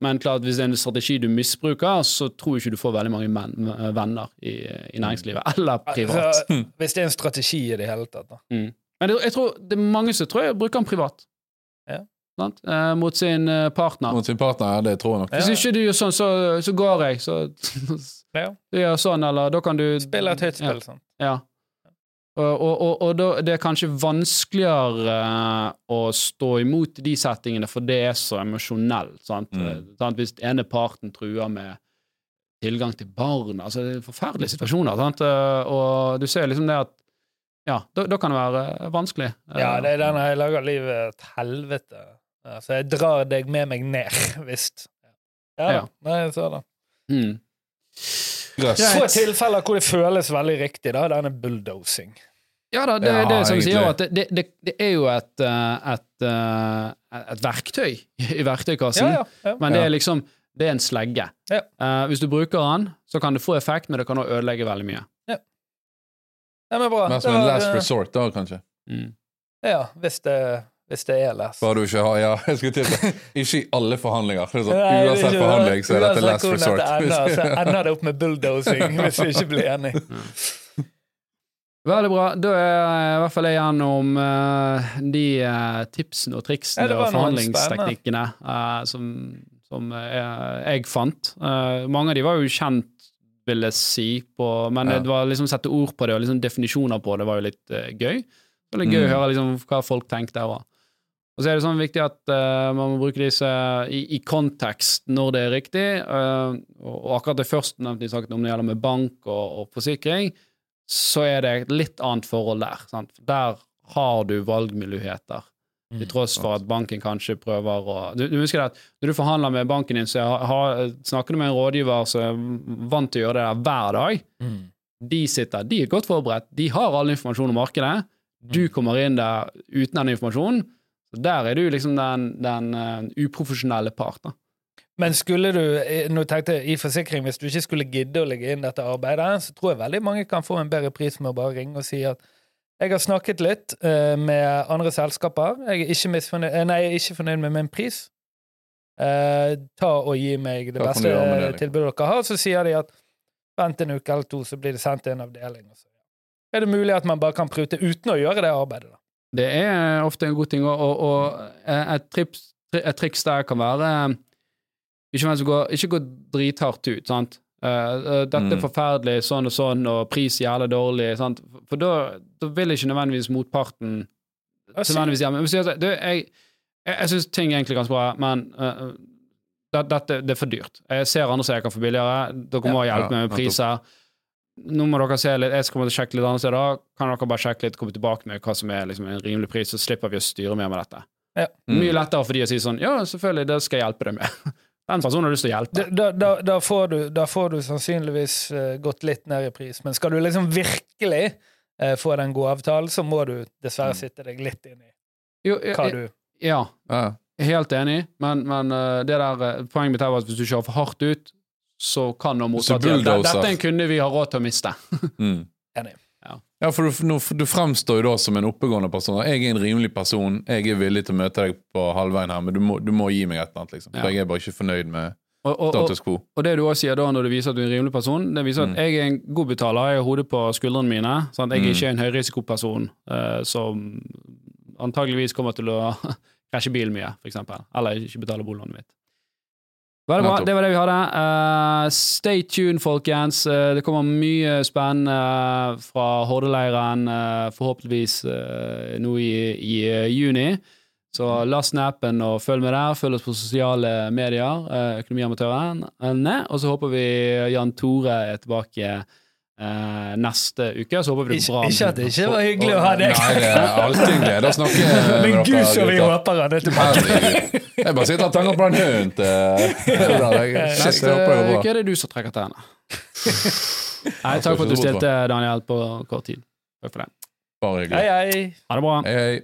men klart hvis det er en strategi du misbruker, så tror jeg ikke du får veldig mange menn, venner i, i næringslivet, eller privat. Altså, hvis det er en strategi i det hele tatt, da. Mm. Men jeg, jeg tror det er mange som tror jeg bruker den privat. Ja. Eh, mot sin eh, partner. Mot sin partner, ja, det tror jeg nok. Hvis ikke du gjør sånn, så, så går jeg. Så Ja. [laughs] du gjør sånn, eller da kan du Spille et høyt spill, sånn. Ja. Og, og, og, og da, det er kanskje vanskeligere eh, å stå imot de settingene, for det er så emosjonelt. Sant? Mm. Eh, sant? Hvis ene parten truer med tilgang til barn altså Det er forferdelige situasjoner. Sant? Eh, Og du ser liksom det at Ja, da, da kan det være vanskelig. Eh, Ja, det er den jeg lager livet et helvete. Altså, jeg drar deg med meg ned, [laughs] visst. Ja, Ja. Nei, jeg ser det. Mm. Få tilfeller hvor det føles veldig riktig, da. Denne bulldosing. Ja da, det, Ja, det er som sier, at det, det, det er jo et, eh, et, eh, et verktøy [laughs] i verktøykassen. Ja, ja, ja. Men det er liksom det er en slegge. Ja. Eh, hvis du bruker den, så kan det få effekt, men det kan også ødelegge veldig mye. Ja. men bra. Mer som en last resort, da, kanskje. Mm. Ja, hvis det, hvis det er last. Bare du ikke har Ja, [laughs] jeg skulle til å si Ikke i alle forhandlinger. Det er sånn, Nei, uansett ikke- forhandling, så er dette last resort. Ender, [laughs] så ender det opp med bulldosing hvis vi ikke blir enige. Veldig bra. Da er i hvert fall jeg gjennom uh, de uh, tipsene og triksene Ja, og forhandlingsteknikkene uh, som, som jeg, jeg fant. Eh, mange av de var jo kjent, vil jeg si, på, men Ja. det var liksom sette ord på det og liksom definisjoner på det var jo litt eh, gøy. Det var litt gøy Mm. å høre liksom hva folk tenkte der. Og så er det sånn viktig at eh, man må bruke disse i, i kontekst når det er riktig. eh, og, akkurat det førstnevnte vi snakket om det gjelder med bank og, og forsikring, så er det et litt annet forhold der. Sant? Der har du valgmuligheter. Til tross for at banken kanskje prøver å du, du husker at Når du forhandler med banken din, så har, snakker du med en rådgiver som er vant til å gjøre det der hver dag. Mm. De sitter, de er godt forberedt, de har all informasjon om markedet. Du kommer inn der uten den informasjonen. Så Der er du liksom den, den uh, uprofesjonelle part. da. Men skulle du, eh, nå tenkte jeg i forsikring, hvis du ikke skulle gidde å legge inn dette arbeidet, så tror jeg veldig mange kan få en bedre pris med å bare ringe og si at jeg har snakket litt uh, med andre selskaper. Jeg er ikke, misfornøyd, eh, nei, jeg er ikke fornøyd med min pris. Uh, ta og gi meg det beste det, liksom? tilbudet dere har. Så sier de at vent en uke eller to, så blir det sendt til en avdeling. Og så er det mulig at man bare kan prute uten å gjøre det arbeidet. da. Det er ofte en god ting, og, og, og et, trips, et triks der kan være ikke, vent, så gå, ikke gå drithardt ut, sant. Uh, eh, dette er Mm. forferdelig, sånn og sånn, og pris jævlig dårlig, sant. For da, da vil ikke nødvendigvis motparten nødvendigvis hjemme. men jeg jeg, jeg, jeg syns ting er egentlig ganske bra, men uh, det, dette det er for dyrt. Jeg ser andre som jeg kan få billigere. Dere må Ja, hjelpe meg med priser. Nå må dere se litt, Jeg skal komme til å sjekke litt andre steder. Kan dere bare sjekke litt komme tilbake med hva som er liksom, en rimelig pris, så slipper vi å styre mer med dette. Ja. Mm. Mye lettere for de å si sånn Ja, selvfølgelig, det skal jeg hjelpe deg med. [laughs] Den personen har lyst til å hjelpe. Da, da, da, da, får du, da får du sannsynligvis eh, gått litt ned i pris, men skal du liksom virkelig eh, få den gode avtalen, så må du dessverre sitte deg litt inn i Jo, hva du ja, helt enig, men, men eh, det der, poenget mitt her var at hvis du kjører for hardt ut, så kan mottatt hjelp. bulldozer. Dette er en kunde vi har råd til å miste. [laughs] Mm. Enig. Ja, for du, du fremstår jo da som en oppegående person. Jeg er en rimelig person. Jeg er villig til å møte deg på halvveien her, men du må, du må gi meg et eller annet. liksom. Ja. Jeg er bare ikke fornøyd med Og, og, status quo. og det du også sier da når du viser at du er en rimelig person, det viser at Mm. jeg er en god betaler, jeg har hodet på skuldrene mine. Sant? Jeg er Mm. ikke en høyrisikoperson uh, som antageligvis kommer til å [laughs] krasje bilen mye, eksempel. Eller ikke betale boliglånet mitt. Veldig var, det var det vi hadde. Uh, stay tuned, folkens. Uh, det kommer mye spennende eh, fra Hordeleiren, uh, forhåpentligvis nå i, i juni. Så last ned appen og følg med der. Følg oss på sosiale medier, Økonomiamatørene. Og så håper vi Jan Tore er tilbake eh, neste uke. Så håper vi det går bra. ikke at det ikke var hyggelig å ha deg. Nei, det er alltid en glede å snakke [laughs] med Men dere, gud, så vi håper han er tilbake. Jeg bare sitter og tenker på en hund. Neste uke er det du som trekker tennene. [laughs] Nei, takk for at du stilte, Daniel, på kort tid. Takk for det. Bare Hei, hyggelig. hei. Ha det bra. Hei, hei.